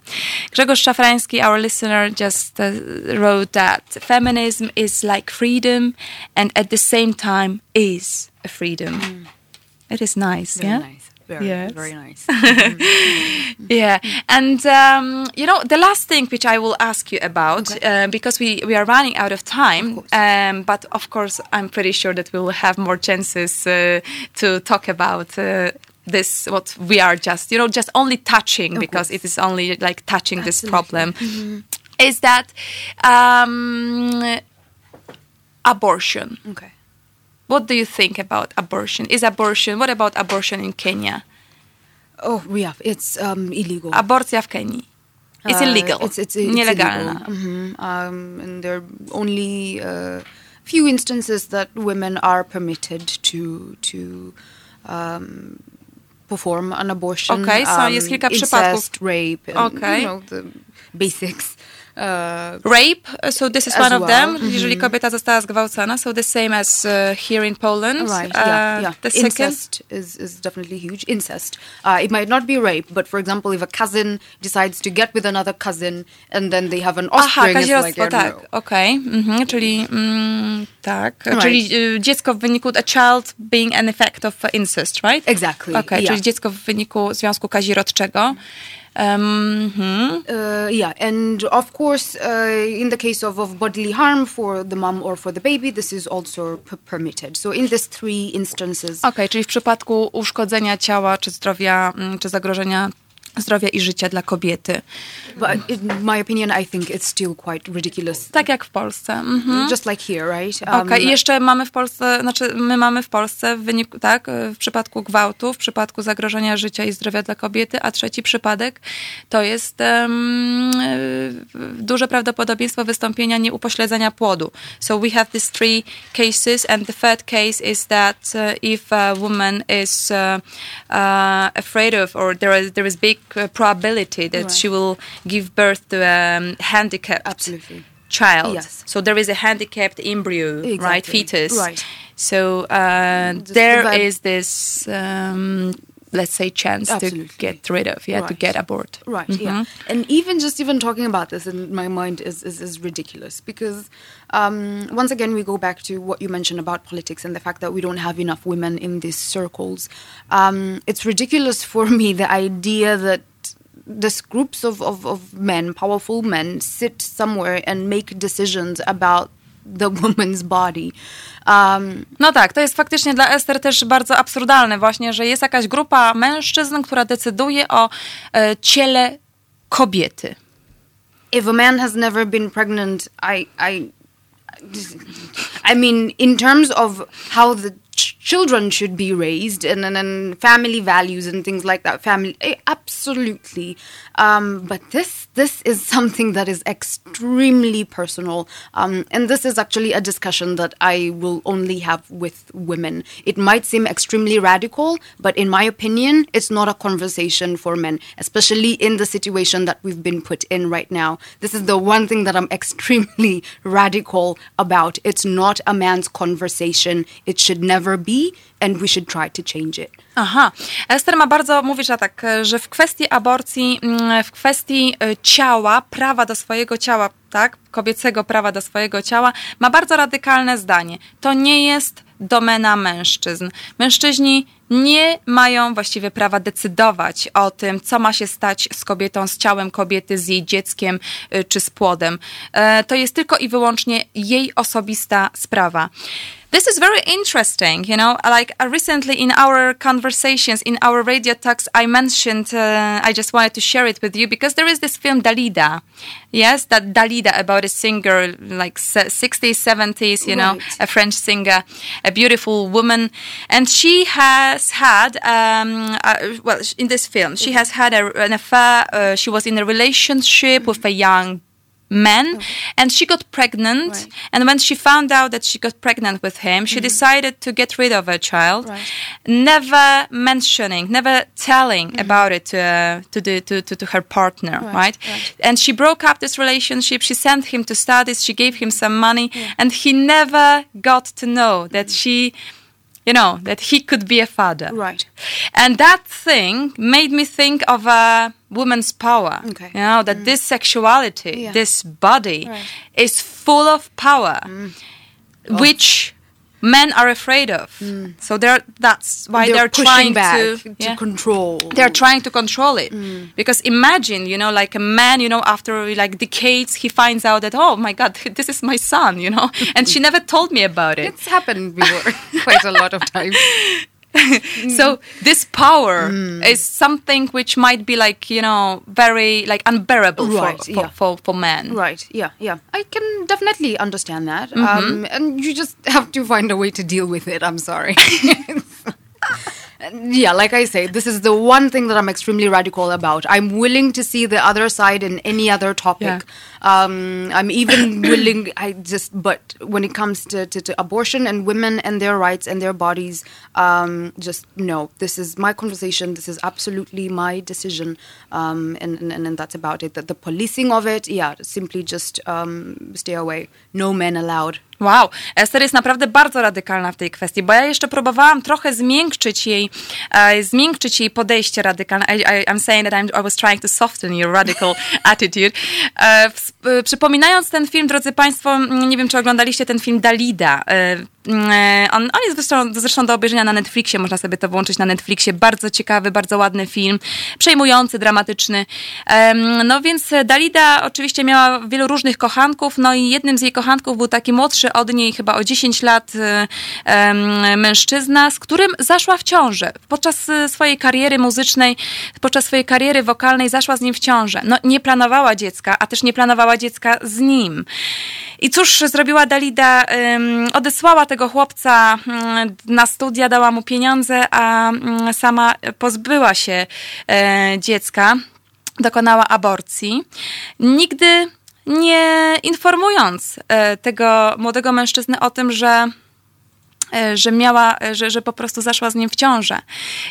Grzegorz Szafrański, our listener, just uh, wrote that feminism is like freedom and at the same time is a freedom. It is nice, Very yeah? nice. Very, Yes. very nice. Yeah, and um, you know the last thing which I will ask you about uh, because we we are running out of time, um, but of course I'm pretty sure that we will have more chances uh, to talk about. Uh, this what we are just you know just only touching because it is only like touching this problem is that um, abortion okay. What do you think about abortion is abortion what about abortion in kenya Oh, yeah. It's um, illegal. aborcja w Kenii it's Uh, illegal It's, it's, it's nielegalna illegal. Mhm. Um, and they're only uh, few instances that women are permitted to to um, perform an abortion. Okay, so um, jest kilka incest, przypadków. rape, and, Okay. you know the basics. Uh, Rape, so this is one of well, them. Jeżeli kobieta została zgwałcona, so the same as uh, here in Poland. Right. Yeah. Yeah. The second. Incest is, is definitely huge. Incest. Uh, it might not be rape, but for example, if a cousin decides to get with another cousin and then they have an Aha, offspring, it's like, tak, okej, mhm, czyli mm, tak, Right. czyli y, dziecko w wyniku, a child being an effect of incest, right? Exactly, Okej, yeah. czyli dziecko w wyniku związku kazirodczego. Um, mhm. Uh, yeah, and of course, uh, in the case of, of bodily harm for the mom or for the baby, this is also permitted. So in these three instances, Okej, czyli w przypadku uszkodzenia ciała, czy zdrowia, mm, czy zagrożenia zdrowia i życia dla kobiety. but in my opinion, I think it's still quite ridiculous. Tak jak w Polsce. Mhm. Just like here, right? Okej, i jeszcze mamy w Polsce, znaczy my mamy w Polsce w wyniku, tak, w przypadku gwałtu, w przypadku zagrożenia życia i zdrowia dla kobiety, a trzeci przypadek to jest um, duże prawdopodobieństwo wystąpienia nieupośledzenia płodu. So we have these three cases and the third case is that uh, if a woman is uh, uh, afraid of or there is, there is big probability that Right. she will give birth to a um, handicapped Absolutely. child. Yes. So there is a handicapped embryo, right? Fetus. Right. So uh, there the is this, um, let's say, chance Absolutely. to get rid of, yeah, to Right. get abort. Right. Yeah. And even just even talking about this in my mind is is, is ridiculous because um, once again we go back to what you mentioned about politics and the fact that we don't have enough women in these circles. Um, it's ridiculous for me the idea that this groups of, of, of men, powerful men, sit somewhere and make decisions about the woman's body. Um, No tak, to jest faktycznie dla Ester też bardzo absurdalne właśnie, że jest jakaś grupa mężczyzn, która decyduje o e, ciele kobiety. if a man has never been pregnant, I, I, I mean, in terms of how the children should be raised and, and, and family values and things like that, family, eh, absolutely. Um, but this, this is something that is extremely personal, um, and this is actually a discussion that I will only have with women. It might seem extremely radical, but in my opinion, it's not a conversation for men, especially in the situation that we've been put in right now. This is the one thing that I'm extremely radical about. It's not a man's conversation. It should never be, and we should try to change it. Aha. Ester ma bardzo, mówisz tak, że w kwestii aborcji, mm, w kwestii e, ciała, prawa do swojego ciała, tak, kobiecego prawa do swojego ciała, ma bardzo radykalne zdanie. To nie jest domena mężczyzn. Mężczyźni nie mają właściwie prawa decydować o tym, co ma się stać z kobietą, z ciałem kobiety, z jej dzieckiem y, czy z płodem. E, To jest tylko i wyłącznie jej osobista sprawa. This is very interesting, you know. Like uh, recently in our conversations, in our radio talks, I mentioned, uh, I just wanted to share it with you because there is this film Dalida. Yes, that Dalida about a singer, like se- 60s, 70s, you know, Right. a French singer, a beautiful woman, and she has had, um, uh, well, in this film, she has had a, an affair. Uh, she was in a relationship with a young man, mm-hmm. and she got pregnant. Right. And when she found out that she got pregnant with him, she mm-hmm. decided to get rid of her child, Right. never mentioning, never telling mm-hmm. about it to uh, to the to, to, to her partner, right. Right, right. And she broke up this relationship. She sent him to studies. She gave him some money, and he never got to know that she, you know, that he could be a father. Right. And that thing made me think of a woman's power. Okay. You know, that mm. this sexuality, Yeah. this body Right. is full of power, mm. which men are afraid of. Mm. So they're that's why they're, they're, trying to, to, yeah. control. they're trying to control it mm. because imagine you know like a man you know after like decades he finds out that oh my god this is my son you know and she never told me about it It's happened before quite a lot of times. so this power is something which might be like you know very like unbearable Right, for, for, yeah. for, for men Right. Yeah. Yeah. I can definitely understand that. Mm-hmm. Um, and you just have to find a way to deal with it. I'm sorry. yeah, like I say, this is the one thing that I'm extremely radical about. I'm willing to see the other side in any other topic. Um, I'm even willing. I just, but when it comes to, to, to, abortion and women and their rights and their bodies, um, just no. This is my conversation. This is absolutely my decision, um, and, and, and that's about it. The, the policing of it, yeah, simply just um, stay away. No men allowed. Wow, Esther jest naprawdę bardzo radykalna w tej kwestii, bo ja jeszcze próbowałam trochę zmiękczyć jej, uh, zmiękczyć jej podejście radykalne. I, I, I'm saying that I'm, I was trying to soften your radical attitude. Uh, przypominając ten film, drodzy Państwo, nie wiem, czy oglądaliście ten film Dalida. Uh, on, on jest zresztą, zresztą do obejrzenia na Netflixie, można sobie to włączyć na Netflixie. Bardzo ciekawy, bardzo ładny film, przejmujący, dramatyczny. No więc Dalida oczywiście miała wielu różnych kochanków, no i jednym z jej kochanków był taki młodszy od niej, chyba o 10 lat mężczyzna, z którym zaszła w ciążę. Podczas swojej kariery muzycznej, podczas swojej kariery wokalnej zaszła z nim w ciążę. No nie planowała dziecka, a też nie planowała dziecka z nim. I cóż zrobiła Dalida? Odesłała tego chłopca mm, na studia, dała mu pieniądze, a mm, sama pozbyła się e, dziecka, dokonała aborcji. Nigdy nie informując e, tego młodego mężczyzny o tym, że e, że miała, że, że po prostu zaszła z nim w ciążę.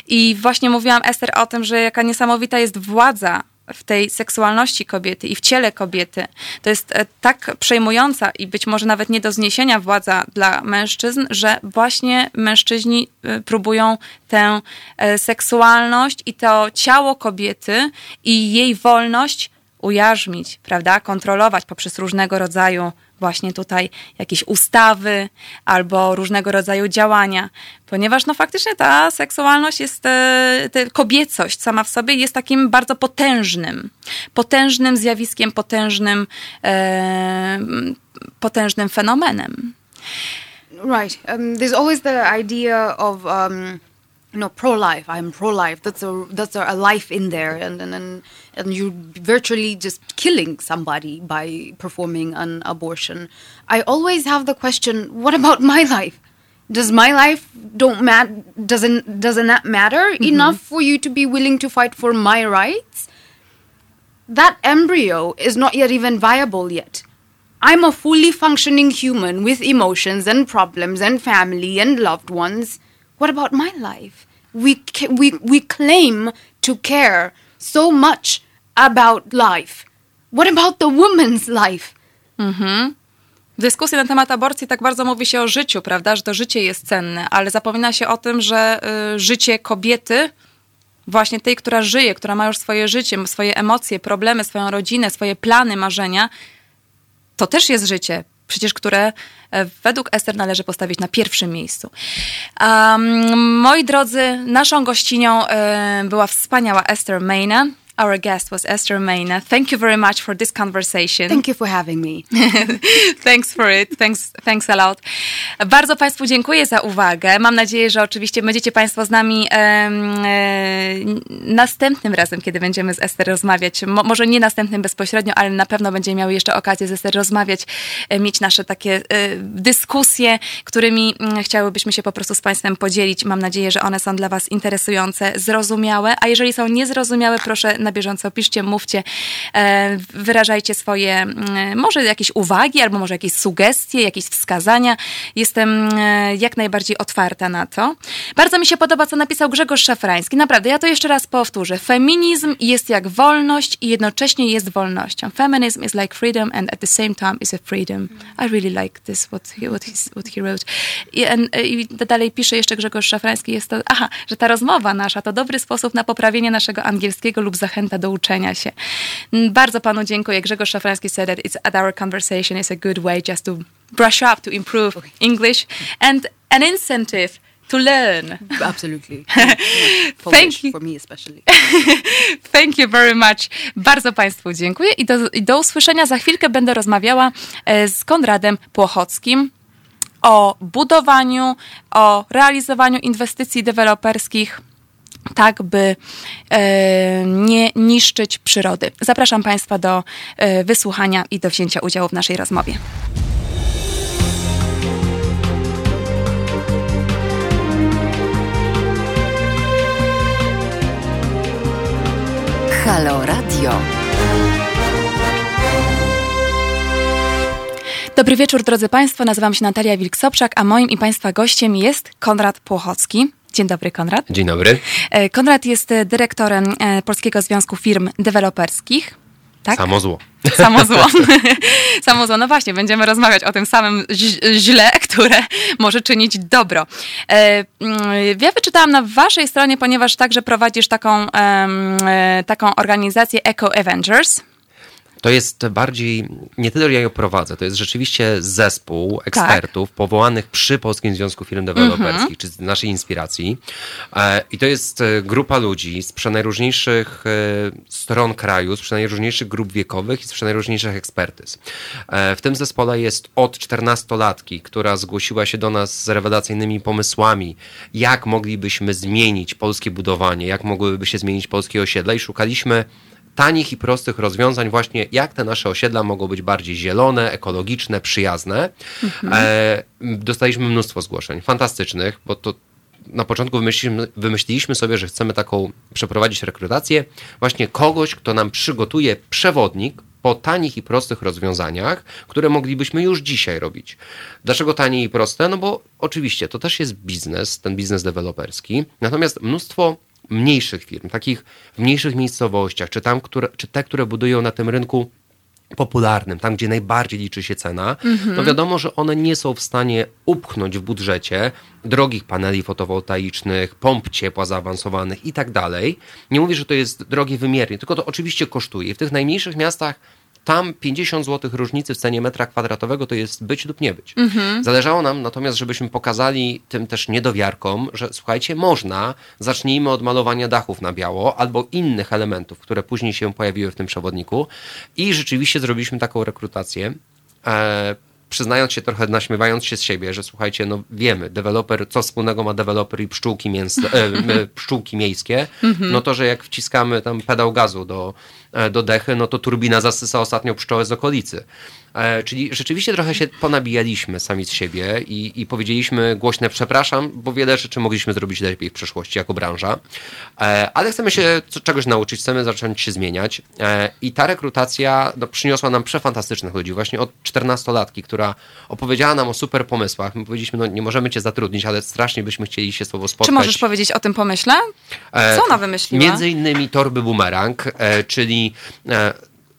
I właśnie mówiłam Ester o tym, że jaka niesamowita jest władza w tej seksualności kobiety i w ciele kobiety. To jest e, tak przejmująca i być może nawet nie do zniesienia władza dla mężczyzn, że właśnie mężczyźni e, próbują tę e, seksualność i to ciało kobiety i jej wolność ujarzmić, prawda, kontrolować poprzez różnego rodzaju właśnie tutaj jakieś ustawy albo różnego rodzaju działania, ponieważ no faktycznie ta seksualność jest, e, ta kobiecość sama w sobie jest takim bardzo potężnym, potężnym zjawiskiem, potężnym, e, potężnym fenomenem. Right. Um, there's always the idea of um you know pro-life. I'm pro-life. That's a that's a, life in there. And and and, and you're virtually just killing somebody by performing an abortion. I always have the question what about my life? Does my life don't mat doesn't doesn't that matter mm-hmm. enough for you to be willing to fight for my rights? That embryo is not yet even viable yet. I'm a fully functioning human with emotions and problems and family and loved ones what about my life? We, we, we claim to care so much about life. What about the woman's life? Mhm. W dyskusji na temat aborcji tak bardzo mówi się o życiu, prawda, że to życie jest cenne, ale zapomina się o tym, że y, życie kobiety, właśnie tej, która żyje, która ma już swoje życie, swoje emocje, problemy, swoją rodzinę, swoje plany, marzenia, to też jest życie przecież które e, według Ester należy postawić na pierwszym miejscu. Um, moi drodzy, naszą gościnią e, była wspaniała Esther Mayna. Our guest was Esther Mayna. Thank you very much for this conversation. Thank you for having me. thanks for it. Thanks, thanks a lot. Bardzo Państwu dziękuję za uwagę. Mam nadzieję, że oczywiście będziecie Państwo z nami e, następnym razem, kiedy będziemy z Ester rozmawiać. Mo, może nie następnym bezpośrednio, ale na pewno będziemy miały jeszcze okazję z Ester rozmawiać, e, mieć nasze takie e, dyskusje, którymi chciałybyśmy się po prostu z Państwem podzielić. Mam nadzieję, że one są dla Was interesujące, zrozumiałe, a jeżeli są niezrozumiałe, proszę na bieżąco piszcie, mówcie, e, wyrażajcie swoje mm, może jakieś uwagi, albo może jakieś sugestie, jakieś wskazania. Jestem e, jak najbardziej otwarta na to. Bardzo mi się podoba, co napisał Grzegorz Szafrański. Naprawdę, ja to jeszcze raz powtórzę. Feminizm jest jak wolność i jednocześnie jest wolnością. Feminism is like freedom and at the same time is a freedom. I really like this, what he, what he, what he wrote. I, and, I dalej pisze jeszcze Grzegorz Szafrański, jest to, aha, że ta rozmowa nasza to dobry sposób na poprawienie naszego angielskiego lub zachęcenie zachęta do uczenia się. Mm, bardzo panu dziękuję. Grzegorz Szafrański said that it's at our conversation is a good way just to brush up, to improve English and an incentive to learn. Absolutely. Thank you. For me especially. Thank you very much. Bardzo Państwu dziękuję i do, i do usłyszenia. Za chwilkę będę rozmawiała e, z Konradem Płochockim o budowaniu, o realizowaniu inwestycji deweloperskich tak by e, nie niszczyć przyrody. Zapraszam Państwa do e, wysłuchania i do wzięcia udziału w naszej rozmowie. Halo Radio. Dobry wieczór, drodzy Państwo. Nazywam się Natalia Wilk-Sobczak, a moim i Państwa gościem jest Konrad Płochocki. Dzień dobry, Konrad. Dzień dobry. E, Konrad jest e, dyrektorem e, Polskiego Związku Firm Deweloperskich. Tak? Samo zło. Samo zło. Samo zło. No właśnie, będziemy rozmawiać o tym samym źle, które może czynić dobro. Mm, ja wyczytałam na waszej stronie, ponieważ także prowadzisz taką, taką organizację Eco Avengers. To jest bardziej, nie tyle ja ją prowadzę, to jest rzeczywiście zespół ekspertów tak. powołanych przy Polskim Związku Firm Deweloperskich, mm -hmm. czy z naszej inspiracji. E, I to jest e, grupa ludzi z przenajróżniejszych e, stron kraju, z przenajróżniejszych grup wiekowych i z przenajróżniejszych ekspertyz. W tym zespole jest od 14-latki, która zgłosiła się do nas z rewelacyjnymi pomysłami, jak moglibyśmy zmienić polskie budowanie, jak mogłyby się zmienić polskie osiedla i szukaliśmy tanich i prostych rozwiązań, właśnie jak te nasze osiedla mogą być bardziej zielone, ekologiczne, przyjazne. Mhm. E, dostaliśmy mnóstwo zgłoszeń, fantastycznych, bo to na początku wymyśliliśmy, wymyśliliśmy sobie, że chcemy taką przeprowadzić rekrutację, właśnie kogoś, kto nam przygotuje przewodnik po tanich i prostych rozwiązaniach, które moglibyśmy już dzisiaj robić. Dlaczego tanie i proste? No bo oczywiście to też jest biznes, ten biznes deweloperski, natomiast mnóstwo mniejszych firm, takich w mniejszych miejscowościach, czy, tam, które, czy te, które budują na tym rynku popularnym, tam gdzie najbardziej liczy się cena, mhm. no wiadomo, że one nie są w stanie upchnąć w budżecie drogich paneli fotowoltaicznych, pomp ciepła zaawansowanych i tak dalej. Nie mówię, że to jest drogie wymiernie, tylko to oczywiście kosztuje. W tych najmniejszych miastach tam 50 zł różnicy w cenie metra kwadratowego to jest być lub nie być. Mhm. Zależało nam natomiast, żebyśmy pokazali tym też niedowiarkom, że słuchajcie, można, zacznijmy od malowania dachów na biało albo innych elementów, które później się pojawiły w tym przewodniku i rzeczywiście zrobiliśmy taką rekrutację. E, przyznając się trochę, naśmiewając się z siebie, że słuchajcie, no wiemy, deweloper, co wspólnego ma deweloper i pszczółki, mięsne, e, pszczółki miejskie, mhm. no to, że jak wciskamy tam pedał gazu do, e, do dechy, no to turbina zasysa ostatnio pszczołę z okolicy. E, czyli rzeczywiście trochę się ponabijaliśmy sami z siebie i, i powiedzieliśmy głośne przepraszam, bo wiele rzeczy mogliśmy zrobić lepiej w przeszłości jako branża, e, ale chcemy się czegoś nauczyć, chcemy zacząć się zmieniać e, i ta rekrutacja no, przyniosła nam przefantastycznych ludzi, właśnie od 14-latki, która opowiedziała nam o super pomysłach. My powiedzieliśmy, no nie możemy cię zatrudnić, ale strasznie byśmy chcieli się z tobą spotkać. Czy możesz powiedzieć o tym pomyśle? Co ona wymyśliła? Między innymi torby boomerang, czyli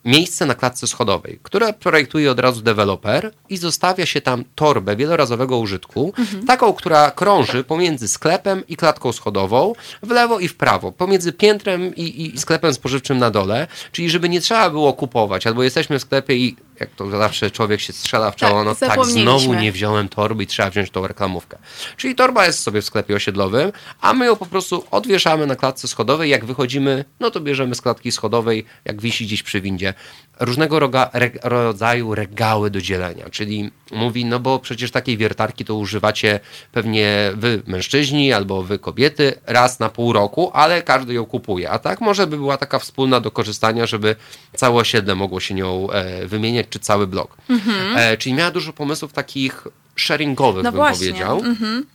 miejsce na klatce schodowej, które projektuje od razu deweloper i zostawia się tam torbę wielorazowego użytku, mhm. taką, która krąży pomiędzy sklepem i klatką schodową, w lewo i w prawo, pomiędzy piętrem i, i sklepem spożywczym na dole, czyli żeby nie trzeba było kupować, albo jesteśmy w sklepie i jak to zawsze człowiek się strzela w czoło, tak, no tak, znowu nie wziąłem torby i trzeba wziąć tą reklamówkę. Czyli torba jest sobie w sklepie osiedlowym, a my ją po prostu odwieszamy na klatce schodowej, jak wychodzimy, no to bierzemy z klatki schodowej, jak wisi gdzieś przy windzie, różnego roga, re, rodzaju regały do dzielenia, czyli mówi, no bo przecież takiej wiertarki to używacie pewnie wy mężczyźni albo wy kobiety raz na pół roku, ale każdy ją kupuje, a tak może by była taka wspólna do korzystania, żeby całe osiedle mogło się nią e, wymieniać, czy cały blok. Mhm. E, czyli miała dużo pomysłów takich sharingowych, no bym właśnie. powiedział. Mhm.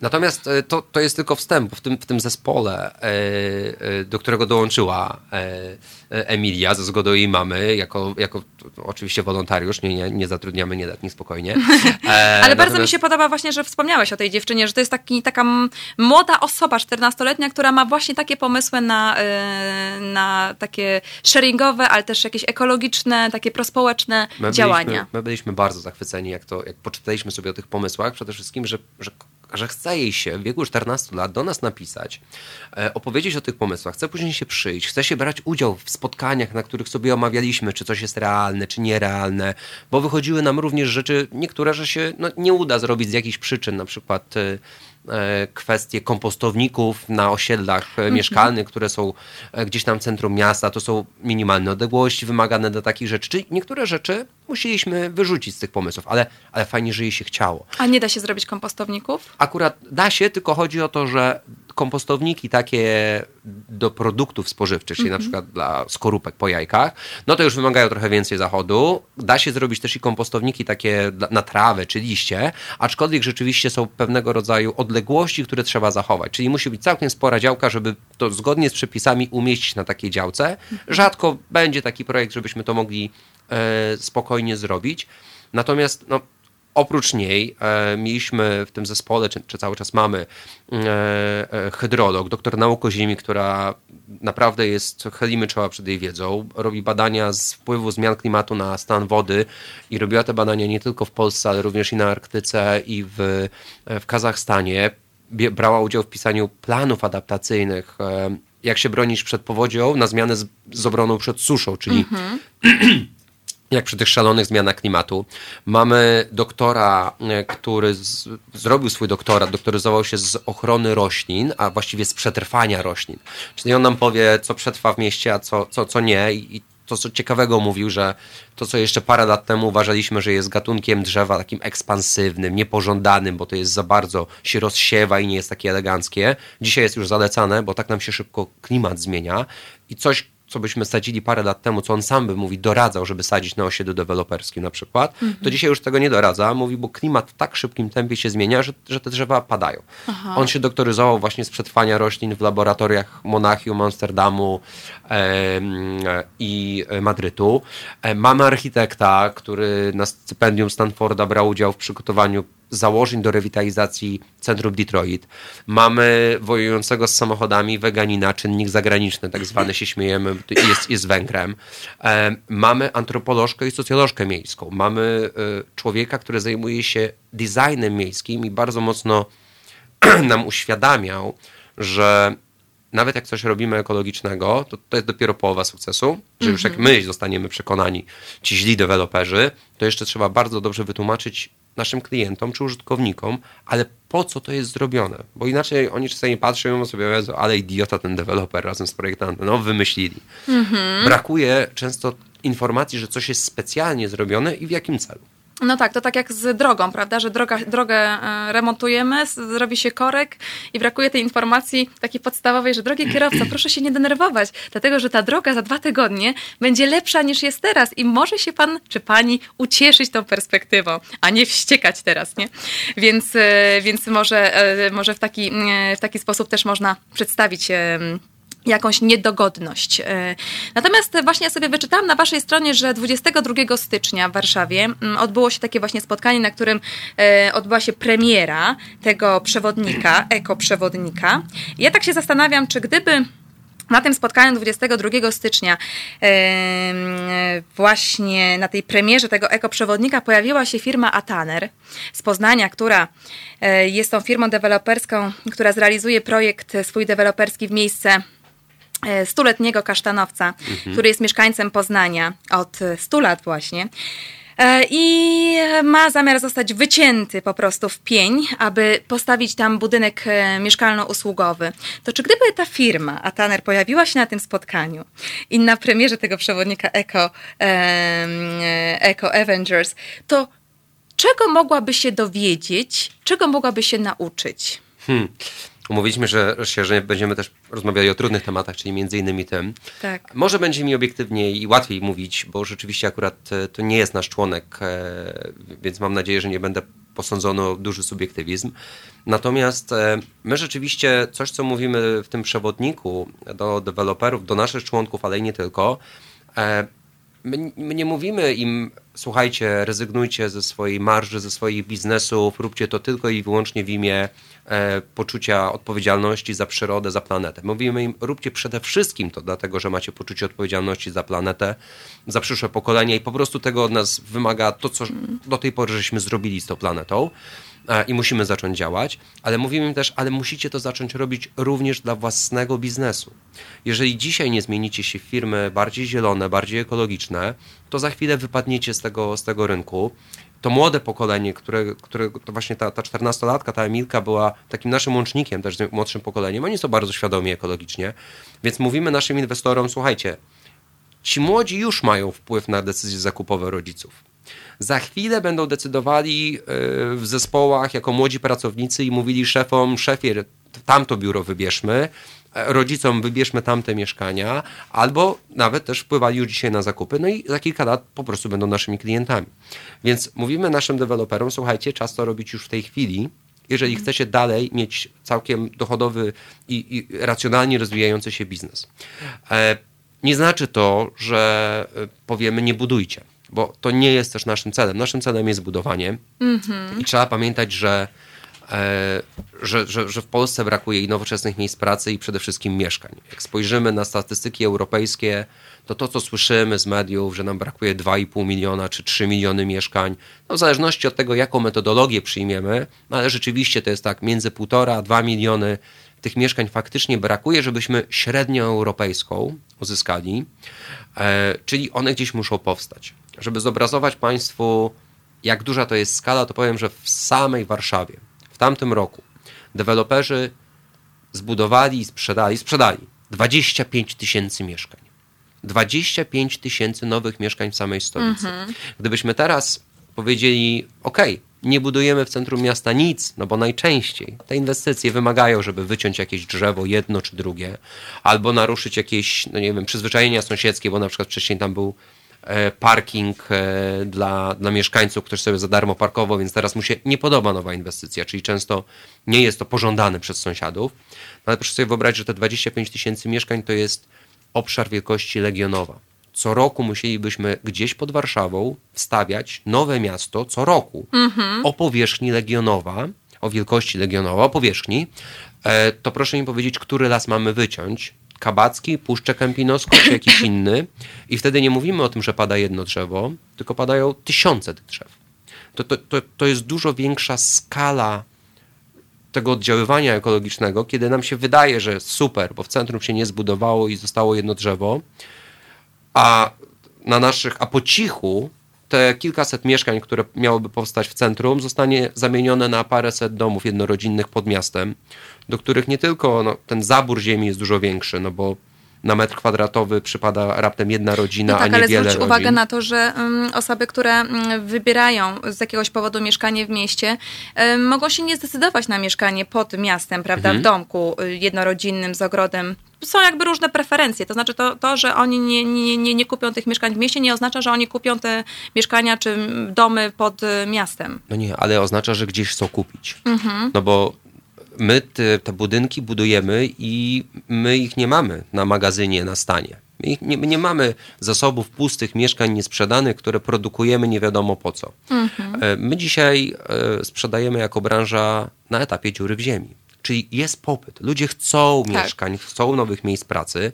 Natomiast e, to, to jest tylko wstęp. W tym, w tym zespole, e, e, do którego dołączyła Emilia ze zgodą jej mamy, jako, jako oczywiście wolontariusz, nie, nie, nie zatrudniamy nieletnich spokojnie. Ale Natomiast... bardzo mi się podoba właśnie, że wspomniałeś o tej dziewczynie, że to jest taki, taka młoda osoba, 14-letnia, która ma właśnie takie pomysły na, na takie sharingowe, ale też jakieś ekologiczne, takie prospołeczne my działania. Byliśmy, my byliśmy bardzo zachwyceni, jak, to, jak poczytaliśmy sobie o tych pomysłach, przede wszystkim, że, że że chce jej się w wieku 14 lat do nas napisać, e, opowiedzieć o tych pomysłach, chce później się przyjść, chce się brać udział w spotkaniach, na których sobie omawialiśmy, czy coś jest realne, czy nierealne, bo wychodziły nam również rzeczy, niektóre, że się no, nie uda zrobić z jakichś przyczyn, na przykład e, kwestie kompostowników na osiedlach e, mhm. mieszkalnych, które są e, gdzieś tam w centrum miasta. To są minimalne odległości wymagane do takich rzeczy. Czyli niektóre rzeczy musieliśmy wyrzucić z tych pomysłów, ale, ale fajnie, że jej się chciało. A nie da się zrobić kompostowników? Akurat da się, tylko chodzi o to, że kompostowniki takie do produktów spożywczych, czyli mm -hmm. na przykład dla skorupek po jajkach, no to już wymagają trochę więcej zachodu. Da się zrobić też i kompostowniki takie na trawę czy liście, aczkolwiek rzeczywiście są pewnego rodzaju odległości, które trzeba zachować. Czyli musi być całkiem spora działka, żeby to zgodnie z przepisami umieścić na takiej działce. Mhm. Rzadko będzie taki projekt, żebyśmy to mogli e, spokojnie zrobić. Natomiast no, oprócz niej e, mieliśmy w tym zespole, czy, czy cały czas mamy, e, e, hydrolog, doktor nauk o ziemi, która naprawdę jest, chylimy czoła przed jej wiedzą, robi badania z wpływu zmian klimatu na stan wody i robiła te badania nie tylko w Polsce, ale również i na Arktyce i w, w Kazachstanie. Brała udział w pisaniu planów adaptacyjnych, e, jak się bronić przed powodzią na zmianę z, z obroną przed suszą, czyli jak przy tych szalonych zmianach klimatu. Mamy doktora, e, który z, zrobił swój doktorat, doktoryzował się z ochrony roślin, a właściwie z przetrwania roślin. Czyli on nam powie, co przetrwa w mieście, a co, co, co nie. I, i to, co ciekawego mówił, że to, co jeszcze parę lat temu uważaliśmy, że jest gatunkiem drzewa takim ekspansywnym, niepożądanym, bo to jest za bardzo, się rozsiewa i nie jest takie eleganckie. Dzisiaj jest już zalecane, bo tak nam się szybko klimat zmienia i coś, co byśmy sadzili parę lat temu, co on sam by mówi, doradzał, żeby sadzić na osiedlu deweloperskim na przykład, to dzisiaj już tego nie doradza. Mówi, bo klimat w tak szybkim tempie się zmienia, że, że te drzewa padają. On się doktoryzował właśnie z przetrwania roślin w laboratoriach Monachium, Amsterdamu e, i Madrytu. E, mamy architekta, który na stypendium Stanforda brał udział w przygotowaniu założeń do rewitalizacji centrum Detroit. Mamy wojującego z samochodami weganina, czynnik zagraniczny, tak zwany się śmiejemy, jest, jest Węgrem. E, mamy antropolożkę i socjolożkę miejską. Mamy e, człowieka, który zajmuje się designem miejskim i bardzo mocno nam uświadamiał, że nawet jak coś robimy ekologicznego, to to jest dopiero połowa sukcesu, że już jak my zostaniemy przekonani, ci źli deweloperzy, to jeszcze trzeba bardzo dobrze wytłumaczyć naszym klientom czy użytkownikom, ale po co to jest zrobione? Bo inaczej oni czasami patrzą sobie, ale idiota ten deweloper razem z projektantem, no wymyślili. Brakuje często informacji, że coś jest specjalnie zrobione i w jakim celu. No tak, to tak jak z drogą, prawda, że droga, drogę e, remontujemy, zrobi się korek i brakuje tej informacji takiej podstawowej, że drogi kierowca, proszę się nie denerwować, dlatego że ta droga za dwa tygodnie będzie lepsza niż jest teraz i może się pan czy pani ucieszyć tą perspektywą, a nie wściekać teraz, nie? Więc, e, więc może, e, może w, taki, w taki sposób też można przedstawić jakąś niedogodność. E, Natomiast właśnie ja sobie wyczytałam na waszej stronie, że 22 stycznia w Warszawie mm, odbyło się takie właśnie spotkanie, na którym e, odbyła się premiera tego przewodnika, ekoprzewodnika. Ja tak się zastanawiam, czy gdyby na tym spotkaniu 22 stycznia właśnie na tej premierze tego ekoprzewodnika pojawiła się firma Ataner z Poznania, która e, jest tą firmą deweloperską, która zrealizuje projekt swój deweloperski w miejsce stuletniego kasztanowca, który jest mieszkańcem Poznania od e, 100 lat właśnie. E, I ma zamiar zostać wycięty po prostu w pień, aby postawić tam budynek e, mieszkalno-usługowy. To czy gdyby ta firma, Ataner, pojawiła się na tym spotkaniu i na premierze tego przewodnika Eco, e, Eco Avengers, to czego mogłaby się dowiedzieć, czego mogłaby się nauczyć? Hmm. Umówiliśmy że, się, że będziemy też rozmawiali o trudnych tematach, czyli między innymi tym. Tak. Może będzie mi obiektywniej i łatwiej mówić, bo rzeczywiście akurat e, to nie jest nasz członek, e, więc mam nadzieję, że nie będę posądzony o duży subiektywizm. Natomiast e, my rzeczywiście coś, co mówimy w tym przewodniku do deweloperów, do naszych członków, ale i nie tylko, my, my nie mówimy im, słuchajcie, rezygnujcie ze swojej marży, ze swoich biznesów, róbcie to tylko i wyłącznie w imię poczucia odpowiedzialności za przyrodę, za planetę. Mówimy im, róbcie przede wszystkim to dlatego, że macie poczucie odpowiedzialności za planetę, za przyszłe pokolenia i po prostu tego od nas wymaga to, co do tej pory żeśmy zrobili z tą planetą e, i musimy zacząć działać, ale mówimy im też, ale musicie to zacząć robić również dla własnego biznesu. Jeżeli dzisiaj nie zmienicie się w firmy bardziej zielone, bardziej ekologiczne, to za chwilę wypadniecie z tego, z tego rynku. To młode pokolenie, które, które to właśnie ta, ta 14-latka, ta Emilka była takim naszym łącznikiem też z młodszym pokoleniem. Oni są bardzo świadomi ekologicznie, więc mówimy naszym inwestorom, słuchajcie, ci młodzi już mają wpływ na decyzje zakupowe rodziców. Za chwilę będą decydowali yy, w zespołach jako młodzi pracownicy i mówili szefom, szefie, tamto biuro wybierzmy, e, rodzicom wybierzmy tamte mieszkania, albo nawet też wpływali już dzisiaj na zakupy, no i za kilka lat po prostu będą naszymi klientami. Więc mówimy naszym deweloperom, słuchajcie, czas to robić już w tej chwili, jeżeli chcecie dalej mieć całkiem dochodowy i, i racjonalnie rozwijający się biznes. E, nie znaczy to, że e, powiemy nie budujcie. bo to nie jest też naszym celem. Naszym celem jest budowanie i trzeba pamiętać, że, że, że, że w Polsce brakuje i nowoczesnych miejsc pracy i przede wszystkim mieszkań. Jak spojrzymy na statystyki europejskie, to to, co słyszymy z mediów, że nam brakuje 2,5 miliona czy 3 miliony mieszkań, no w zależności od tego, jaką metodologię przyjmiemy, no ale rzeczywiście to jest tak, między 1,5 a 2 miliony tych mieszkań faktycznie brakuje, żebyśmy średnią europejską uzyskali, e, czyli one gdzieś muszą powstać. Żeby zobrazować Państwu, jak duża to jest skala, to powiem, że w samej Warszawie w tamtym roku deweloperzy zbudowali i sprzedali, sprzedali 25 tysięcy mieszkań. 25 tysięcy nowych mieszkań w samej stolicy. Gdybyśmy teraz powiedzieli, OK, nie budujemy w centrum miasta nic, no bo najczęściej te inwestycje wymagają, żeby wyciąć jakieś drzewo, jedno czy drugie, albo naruszyć jakieś, no nie wiem, przyzwyczajenia sąsiedzkie, bo na przykład wcześniej tam był parking e, dla, dla mieszkańców, którzy sobie za darmo parkował, więc teraz mu się nie podoba nowa inwestycja, czyli często nie jest to pożądane przez sąsiadów. No ale proszę sobie wyobrazić, że te 25 tysięcy mieszkań to jest obszar wielkości Legionowa. Co roku musielibyśmy gdzieś pod Warszawą wstawiać nowe miasto, co roku, o powierzchni Legionowa, o wielkości Legionowa, o powierzchni. E, to proszę mi powiedzieć, który las mamy wyciąć. Kabacki, Puszczę Kępinowską czy jakiś inny. I wtedy nie mówimy o tym, że pada jedno drzewo, tylko padają tysiące tych drzew. To, to, to, to jest dużo większa skala tego oddziaływania ekologicznego, kiedy nam się wydaje, że super, bo w centrum się nie zbudowało i zostało jedno drzewo, a na naszych, a po cichu te kilkaset mieszkań, które miałoby powstać w centrum, zostanie zamienione na paręset domów jednorodzinnych pod miastem, do których nie tylko no, ten zabór ziemi jest dużo większy, no bo na metr kwadratowy przypada raptem jedna rodzina, No tak, a nie ale wiele zwróć rodzin. uwagę na to, że mm, osoby, które mm, wybierają z jakiegoś powodu mieszkanie w mieście, y, mogą się nie zdecydować na mieszkanie pod miastem, prawda, Mhm. w domku y, jednorodzinnym z ogrodem. Są jakby różne preferencje. To znaczy to, to że oni nie, nie, nie, nie kupią tych mieszkań w mieście, nie oznacza, że oni kupią te mieszkania czy mm, domy pod y, miastem. No nie, ale oznacza, że gdzieś chcą kupić. Mhm. No bo my te, te budynki budujemy i my ich nie mamy na magazynie, na stanie. My nie, my nie mamy zasobów pustych mieszkań niesprzedanych, które produkujemy nie wiadomo po co. E, My dzisiaj e, sprzedajemy jako branża na etapie dziury w ziemi. Czyli jest popyt. Ludzie chcą Tak. mieszkań, chcą nowych miejsc pracy.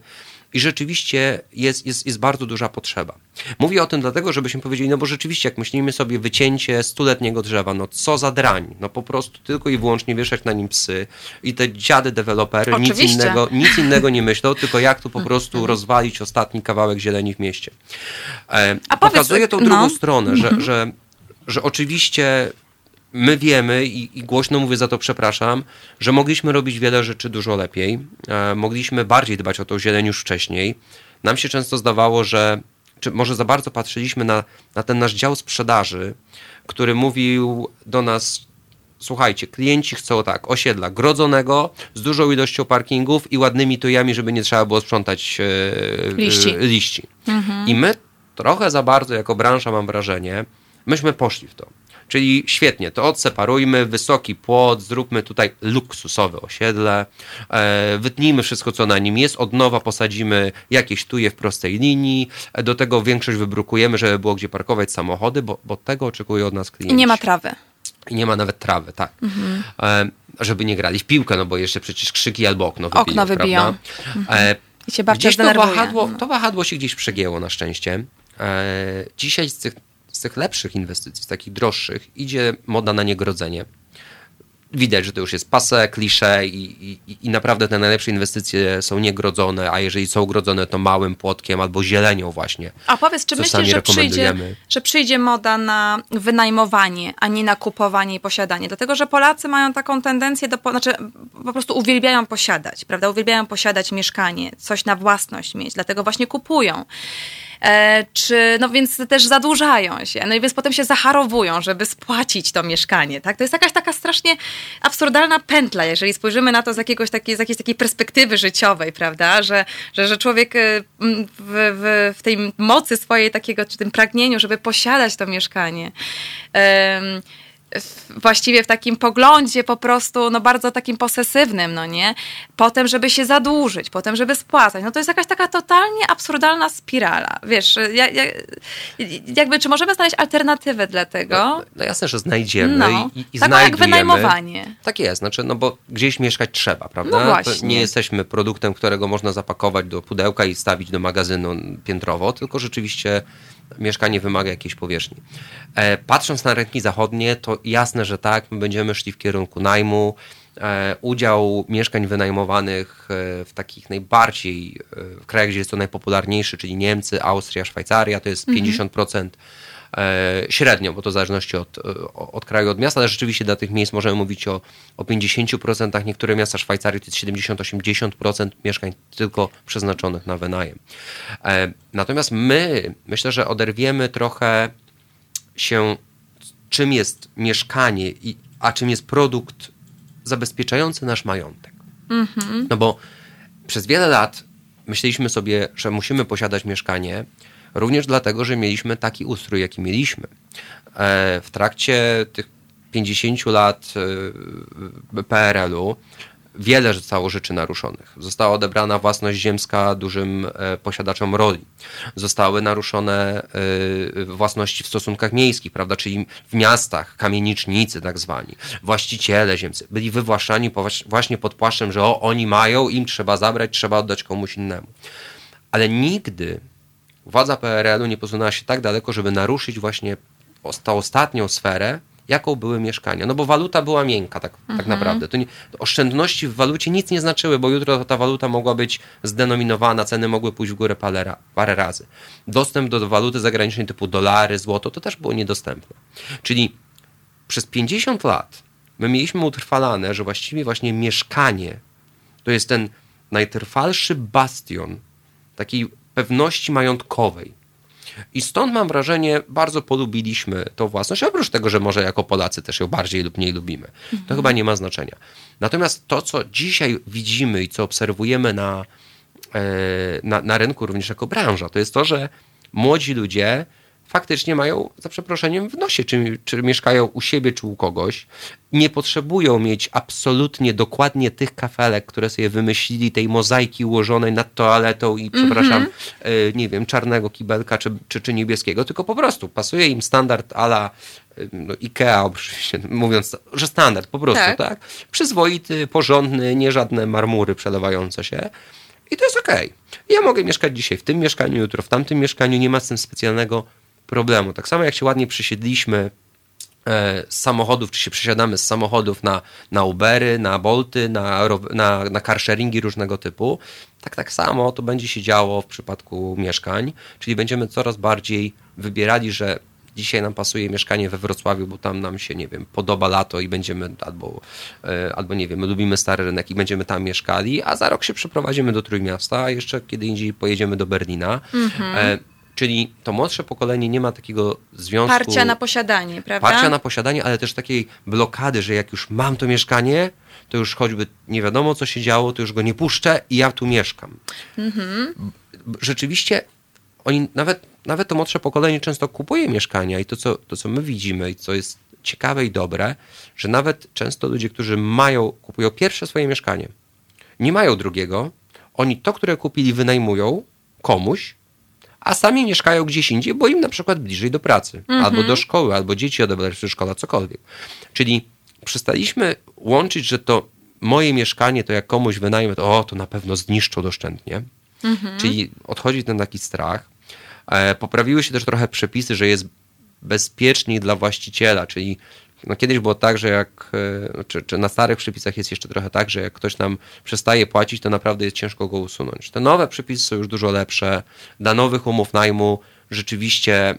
I rzeczywiście jest, jest, jest bardzo duża potrzeba. Mówię o tym dlatego, żebyśmy powiedzieli, no bo rzeczywiście, jak myślimy sobie wycięcie stuletniego drzewa, no co za drań. No po prostu tylko i wyłącznie wieszać na nim psy i te dziady dewelopery nic innego, nic innego nie myślą, tylko jak tu po prostu rozwalić ostatni kawałek zieleni w mieście. E, A powiedz, pokazuje tą no. drugą stronę, że, że, że oczywiście my wiemy i, i głośno mówię za to przepraszam, że mogliśmy robić wiele rzeczy dużo lepiej. E, mogliśmy bardziej dbać o tą zieleń już wcześniej. Nam się często zdawało, że czy może za bardzo patrzyliśmy na, na ten nasz dział sprzedaży, który mówił do nas słuchajcie, klienci chcą tak, osiedla grodzonego, z dużą ilością parkingów i ładnymi tojami, żeby nie trzeba było sprzątać e, Liści. e, liści. I my trochę za bardzo jako branża, mam wrażenie, myśmy poszli w to. Czyli świetnie, to odseparujmy, wysoki płot, zróbmy tutaj luksusowe osiedle, e, wytnijmy wszystko, co na nim jest, od nowa posadzimy jakieś tuje w prostej linii, e, do tego większość wybrukujemy, żeby było gdzie parkować samochody, bo, bo tego oczekują od nas klienci. I nie ma trawy. I nie ma nawet trawy, tak. E, żeby nie grali w piłkę, no bo jeszcze przecież krzyki albo okno wybiją. Okno wybiją. Prawda? E, I się babcia gdzieś to wahadło, to wahadło się gdzieś przegięło na szczęście. Dzisiaj z tych, tych lepszych inwestycji, z takich droższych, idzie moda na niegrodzenie. Widać, że to już jest pase, klisze i, i, i naprawdę te najlepsze inwestycje są niegrodzone, a jeżeli są grodzone, to małym płotkiem albo zielenią właśnie. A powiedz, czy myślisz, że przyjdzie, że przyjdzie moda na wynajmowanie, a nie na kupowanie i posiadanie? Dlatego, że Polacy mają taką tendencję do, znaczy po prostu uwielbiają posiadać, prawda? Uwielbiają posiadać mieszkanie, coś na własność mieć, dlatego właśnie kupują. E, czy, no więc też zadłużają się, no i więc potem się zacharowują, żeby spłacić to mieszkanie, tak? To jest jakaś taka strasznie absurdalna pętla, jeżeli spojrzymy na to z, jakiegoś takiej, z jakiejś takiej perspektywy życiowej, prawda? Że, że, że człowiek y, w, w, w tej mocy swojej takiego, czy tym pragnieniu, żeby posiadać to mieszkanie, właściwie w takim poglądzie po prostu, no bardzo takim posesywnym, no nie? Potem, żeby się zadłużyć, potem, żeby spłacać. No to jest jakaś taka totalnie absurdalna spirala. Wiesz, ja, ja, jakby, czy możemy znaleźć alternatywę dla tego? No, no jasne, że znajdziemy no, i, i taką znajdujemy. jak wynajmowanie. Tak jest, znaczy, no bo gdzieś mieszkać trzeba, prawda? No właśnie. To nie jesteśmy produktem, którego można zapakować do pudełka i stawić do magazynu piętrowo, tylko rzeczywiście mieszkanie wymaga jakiejś powierzchni. E, patrząc na rynki zachodnie, to jasne, że tak, my będziemy szli w kierunku najmu. E, udział mieszkań wynajmowanych e, w takich najbardziej, w krajach, gdzie jest to najpopularniejszy, czyli Niemcy, Austria, Szwajcaria, to jest 50% e, średnio, bo to w zależności od, e, od kraju, od miasta, ale rzeczywiście dla tych miejsc możemy mówić o, o 50%. Niektóre miasta Szwajcarii to jest 70-80% mieszkań tylko przeznaczonych na wynajem. E, Natomiast my, myślę, że oderwiemy trochę się, czym jest mieszkanie, i, a czym jest produkt zabezpieczający nasz majątek. No bo przez wiele lat myśleliśmy sobie, że musimy posiadać mieszkanie, również dlatego, że mieliśmy taki ustrój, jaki mieliśmy. E, W trakcie tych 50 lat e, PRL-u wiele zostało rzeczy naruszonych. Została odebrana własność ziemska dużym e, posiadaczom roli. Zostały naruszone własności w stosunkach miejskich, prawda, czyli w miastach, kamienicznicy tak zwani, właściciele ziemcy byli wywłaszczani właśnie pod płaszczem, że o, oni mają, im trzeba zabrać, trzeba oddać komuś innemu. Ale nigdy władza PRL-u nie posunęła się tak daleko, żeby naruszyć właśnie tę ostatnią sferę, jaką były mieszkania. No bo waluta była miękka tak, tak naprawdę. To nie, to oszczędności w walucie nic nie znaczyły, bo jutro ta waluta mogła być zdenominowana, ceny mogły pójść w górę parę, parę razy. Dostęp do waluty zagranicznej typu dolary, złoto, to też było niedostępne. Czyli przez 50 lat my mieliśmy utrwalane, że właściwie właśnie mieszkanie to jest ten najtrwalszy bastion takiej pewności majątkowej. I stąd mam wrażenie, bardzo polubiliśmy tą własność, oprócz tego, że może jako Polacy też ją bardziej lub mniej lubimy. To chyba nie ma znaczenia. Natomiast to, co dzisiaj widzimy i co obserwujemy na, e, na, na rynku również jako branża, to jest to, że młodzi ludzie faktycznie mają, za przeproszeniem, w nosie, czy, czy mieszkają u siebie, czy u kogoś. Nie potrzebują mieć absolutnie dokładnie tych kafelek, które sobie wymyślili, tej mozaiki ułożonej nad toaletą i, przepraszam, e, nie wiem, czarnego kibelka, czy, czy, czy niebieskiego, tylko po prostu pasuje im standard ala e, no, Ikea, oczywiście, mówiąc, że standard po prostu, Tak. tak? Przyzwoity, porządny, nie żadne marmury przelewające się. I to jest okej. Ja mogę mieszkać dzisiaj w tym mieszkaniu, jutro w tamtym mieszkaniu, nie ma z tym specjalnego problemu. Tak samo jak się ładnie przysiedliśmy e, z samochodów, czy się przesiadamy z samochodów na, na Ubery, na Bolty, na, na, na carsharingi różnego typu, tak tak samo to będzie się działo w przypadku mieszkań, czyli będziemy coraz bardziej wybierali, że dzisiaj nam pasuje mieszkanie we Wrocławiu, bo tam nam się, nie wiem, podoba lato i będziemy albo, e, albo nie wiem, my lubimy stary rynek i będziemy tam mieszkali, a za rok się przeprowadzimy do Trójmiasta, a jeszcze kiedy indziej pojedziemy do Berlina. E, Czyli to młodsze pokolenie nie ma takiego związku. Parcia na posiadanie, prawda? Parcia na posiadanie, ale też takiej blokady, że jak już mam to mieszkanie, to już choćby nie wiadomo, co się działo, to już go nie puszczę i ja tu mieszkam. B- Rzeczywiście oni, nawet, nawet to młodsze pokolenie często kupuje mieszkania i to co, to, co my widzimy i co jest ciekawe i dobre, że nawet często ludzie, którzy mają, kupują pierwsze swoje mieszkanie, nie mają drugiego, oni to, które kupili, wynajmują komuś, a sami mieszkają gdzieś indziej, bo im na przykład bliżej do pracy, albo do szkoły, albo dzieci odebrać ze szkoły, cokolwiek. Czyli przestaliśmy łączyć, że to moje mieszkanie, to jak komuś wynajmę, to o, to na pewno zniszczą doszczętnie. Czyli odchodzi ten taki strach. E, poprawiły się też trochę przepisy, że jest bezpieczniej dla właściciela, czyli no kiedyś było tak, że jak, e, czy, czy na starych przepisach jest jeszcze trochę tak, że jak ktoś nam przestaje płacić, to naprawdę jest ciężko go usunąć. Te nowe przepisy są już dużo lepsze. Dla nowych umów najmu rzeczywiście e,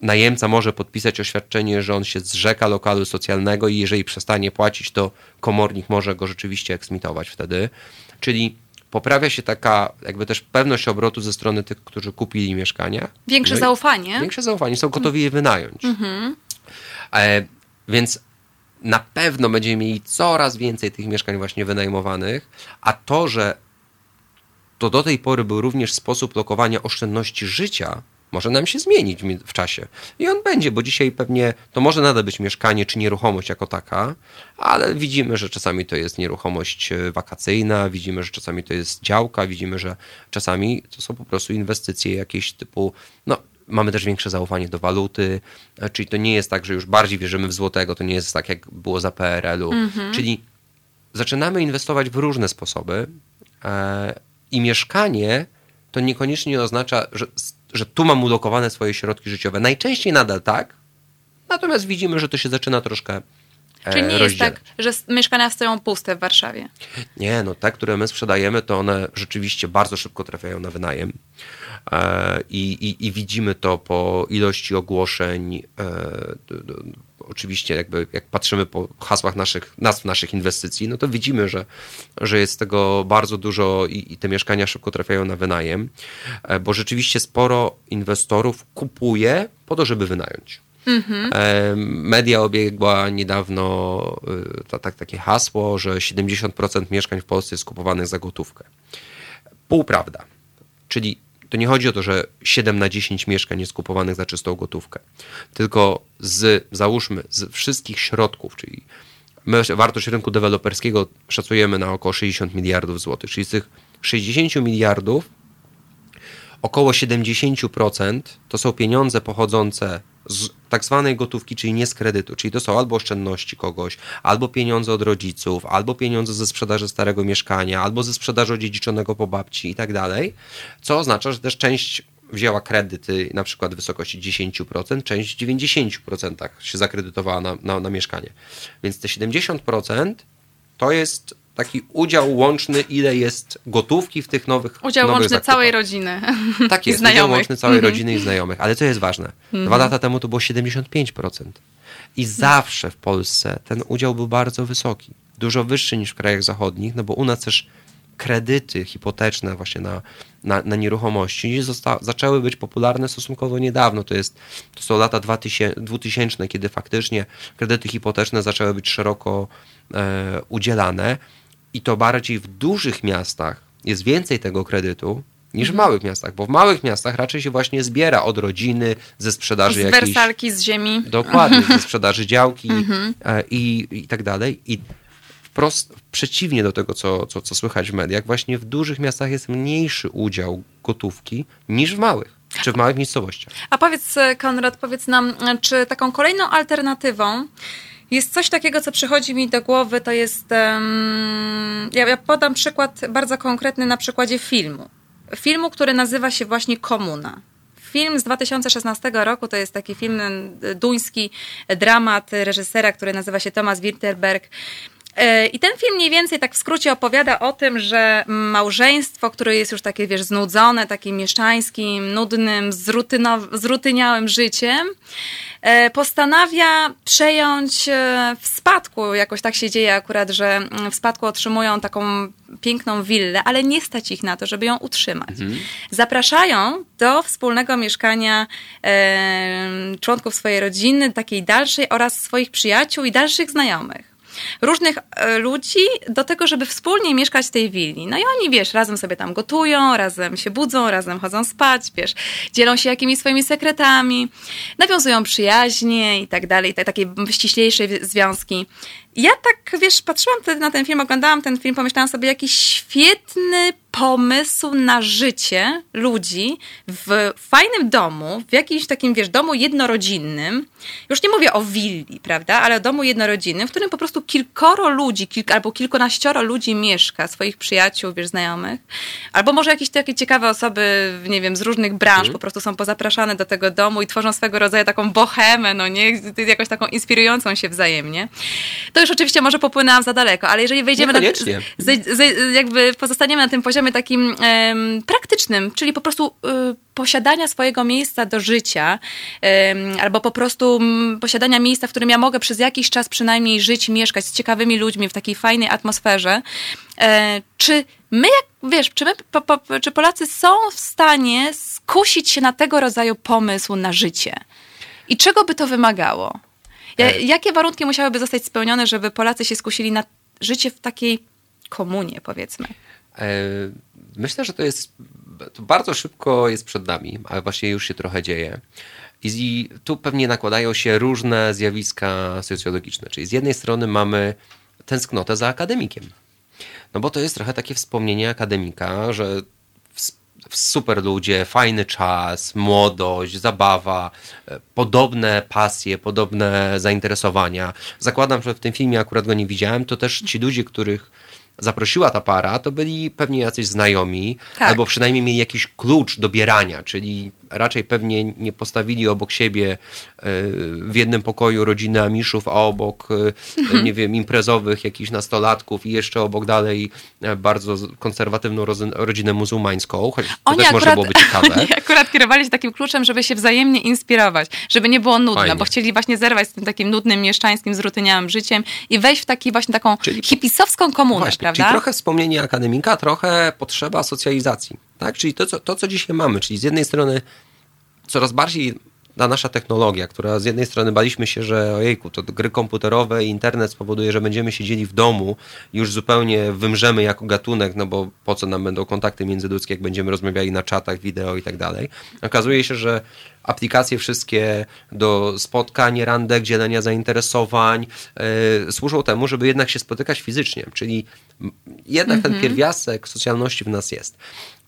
najemca może podpisać oświadczenie, że on się zrzeka lokalu socjalnego i jeżeli przestanie płacić, to komornik może go rzeczywiście eksmitować wtedy. Czyli poprawia się taka jakby też pewność obrotu ze strony tych, którzy kupili mieszkania. Większe No zaufanie. Większe zaufanie, są gotowi je wynająć. E, więc na pewno będziemy mieli coraz więcej tych mieszkań właśnie wynajmowanych, a to, że to do tej pory był również sposób lokowania oszczędności życia, może nam się zmienić w czasie. I on będzie, bo dzisiaj pewnie to może nadal być mieszkanie czy nieruchomość jako taka, ale widzimy, że czasami to jest nieruchomość e, wakacyjna, widzimy, że czasami to jest działka, widzimy, że czasami to są po prostu inwestycje jakieś typu, no mamy też większe zaufanie do waluty, e, czyli to nie jest tak, że już bardziej wierzymy w złotego, to nie jest tak, jak było za PRL-u. Mhm. Czyli zaczynamy inwestować w różne sposoby e, i mieszkanie to niekoniecznie oznacza, że, że tu mam ulokowane swoje środki życiowe. Najczęściej nadal tak, natomiast widzimy, że to się zaczyna troszkę Czyli nie jest tak, że mieszkania stoją puste w Warszawie? Nie, no te, które my sprzedajemy, to one rzeczywiście bardzo szybko trafiają na wynajem. E, I, i, i widzimy to po ilości ogłoszeń. E, oczywiście, jakby jak patrzymy po hasłach naszych, nazw naszych inwestycji, no to widzimy, że, że jest tego bardzo dużo i, i te mieszkania szybko trafiają na wynajem, e, bo rzeczywiście sporo inwestorów kupuje po to, żeby wynająć. Mhm. Media obiegła niedawno tak, takie hasło, że 70% mieszkań w Polsce jest kupowanych za gotówkę. Półprawda. Czyli to nie chodzi o to, że 7 na 10 mieszkań jest kupowanych za czystą gotówkę, tylko z, załóżmy, z wszystkich środków, czyli my wartość rynku deweloperskiego szacujemy na około 60 miliardów złotych, czyli z tych 60 miliardów około 70% to są pieniądze pochodzące z tak zwanej gotówki, czyli nie z kredytu, czyli to są albo oszczędności kogoś, albo pieniądze od rodziców, albo pieniądze ze sprzedaży starego mieszkania, albo ze sprzedaży odziedziczonego po babci i tak dalej, co oznacza, że też część wzięła kredyty na przykład w wysokości 10%, część w 90% się zakredytowała na, na, na mieszkanie. Więc te 70% to jest taki udział łączny, ile jest gotówki w tych nowych Udział nowych łączny zakupach. całej rodziny. Tak jest, udział łączny całej mhm. rodziny i znajomych. Ale co jest ważne? Dwa mhm. lata temu to było 75%. I zawsze w Polsce ten udział był bardzo wysoki. Dużo wyższy niż w krajach zachodnich, no bo u nas też kredyty hipoteczne właśnie na, na, na nieruchomości zosta- zaczęły być popularne stosunkowo niedawno. To, jest, to są lata 2000, 2000, kiedy faktycznie kredyty hipoteczne zaczęły być szeroko e, udzielane i to bardziej w dużych miastach jest więcej tego kredytu niż w małych miastach, bo w małych miastach raczej się właśnie zbiera od rodziny, ze sprzedaży z jakiejś... Z wersalki z ziemi. Dokładnie, ze sprzedaży działki mhm. e, i, i tak dalej. I wprost przeciwnie do tego, co, co, co słychać w mediach, właśnie w dużych miastach jest mniejszy udział gotówki niż w małych. Czy w małych miejscowościach. A powiedz, Konrad, powiedz nam, czy taką kolejną alternatywą jest coś takiego, co przychodzi mi do głowy, to jest. Um, ja, ja podam przykład bardzo konkretny na przykładzie filmu. Filmu, który nazywa się właśnie Komuna. Film z 2016 roku to jest taki film duński, dramat reżysera, który nazywa się Thomas Winterberg. E, I ten film mniej więcej tak w skrócie opowiada o tym, że małżeństwo, które jest już takie, wiesz, znudzone, takim mieszczańskim, nudnym, zrutyniałym życiem, e, postanawia przejąć e, w spadku, jakoś tak się dzieje akurat, że mm, w spadku otrzymują taką piękną willę, ale nie stać ich na to, żeby ją utrzymać. Mhm. Zapraszają do wspólnego mieszkania członków swojej rodziny, takiej dalszej oraz swoich przyjaciół i dalszych znajomych różnych e, ludzi do tego, żeby wspólnie mieszkać w tej willi. No i oni, wiesz, razem sobie tam gotują, razem się budzą, razem chodzą spać, wiesz, dzielą się jakimiś swoimi sekretami, nawiązują przyjaźnie i tak dalej, takie ściślejsze związki. Ja tak, wiesz, patrzyłam wtedy na ten film, oglądałam ten film, pomyślałam sobie, jakiś świetny pomysł na życie ludzi w fajnym domu, w jakimś takim, wiesz, domu jednorodzinnym. Już nie mówię o willi, prawda, ale o domu jednorodzinnym, w którym po prostu kilkoro ludzi, kilk, albo kilkunaścioro ludzi mieszka, swoich przyjaciół, wiesz, znajomych. Albo może jakieś takie ciekawe osoby, nie wiem, z różnych branż mm. po prostu są pozapraszane do tego domu i tworzą swego rodzaju taką bohemę, no nie, jakoś taką inspirującą się wzajemnie. To już oczywiście może popłynęłam za daleko, ale jeżeli wejdziemy na... Z, z, jakby pozostaniemy na tym poziomie takim praktycznym, czyli po prostu y, posiadania swojego miejsca do życia, albo po prostu posiadania miejsca, w którym ja mogę przez jakiś czas przynajmniej żyć, mieszkać z ciekawymi ludźmi w takiej fajnej atmosferze, e, czy my, jak wiesz, czy, my, po, po, czy Polacy są w stanie skusić się na tego rodzaju pomysł na życie? I czego by to wymagało? E, jakie warunki musiałyby zostać spełnione, żeby Polacy się skusili na życie w takiej komunie, powiedzmy? E, myślę, że to jest to bardzo szybko jest przed nami, ale właśnie już się trochę dzieje. I tu pewnie nakładają się różne zjawiska socjologiczne. Czyli z jednej strony mamy tęsknotę za akademikiem. No bo to jest trochę takie wspomnienie akademika, że super ludzie, fajny czas, młodość, zabawa, e, podobne pasje, podobne zainteresowania. Zakładam, że w tym filmie akurat go nie widziałem, to też ci ludzie, których zaprosiła ta para, to byli pewnie jacyś znajomi, tak. albo przynajmniej mieli jakiś klucz do bierania, czyli raczej pewnie nie postawili obok siebie e, w jednym pokoju rodziny Amiszów, a obok, e, mhm. nie wiem, imprezowych jakichś nastolatków i jeszcze obok dalej e, bardzo konserwatywną rodzinę muzułmańską, choć to oni też akurat, może byłoby ciekawe. Oni akurat kierowali się takim kluczem, żeby się wzajemnie inspirować, żeby nie było nudno, Fajnie. bo chcieli właśnie zerwać z tym takim nudnym, mieszczańskim, zrutyniałym życiem i wejść w taki właśnie taką czyli, hipisowską komunę, właśnie, prawda? Czyli trochę wspomnienie akademika, trochę potrzeba socjalizacji. Tak? Czyli to co, to, co dzisiaj mamy, czyli z jednej strony coraz bardziej ta nasza technologia, która z jednej strony baliśmy się, że ojejku, to gry komputerowe i internet spowoduje, że będziemy siedzieli w domu, już zupełnie wymrzemy jako gatunek, no bo po co nam będą kontakty międzyludzkie, jak będziemy rozmawiali na czatach, wideo i tak dalej. Okazuje się, że aplikacje wszystkie do spotkań, randek, dzielenia zainteresowań yy, służą temu, żeby jednak się spotykać fizycznie, czyli jednak mm -hmm. ten mhm. pierwiastek socjalności w nas jest.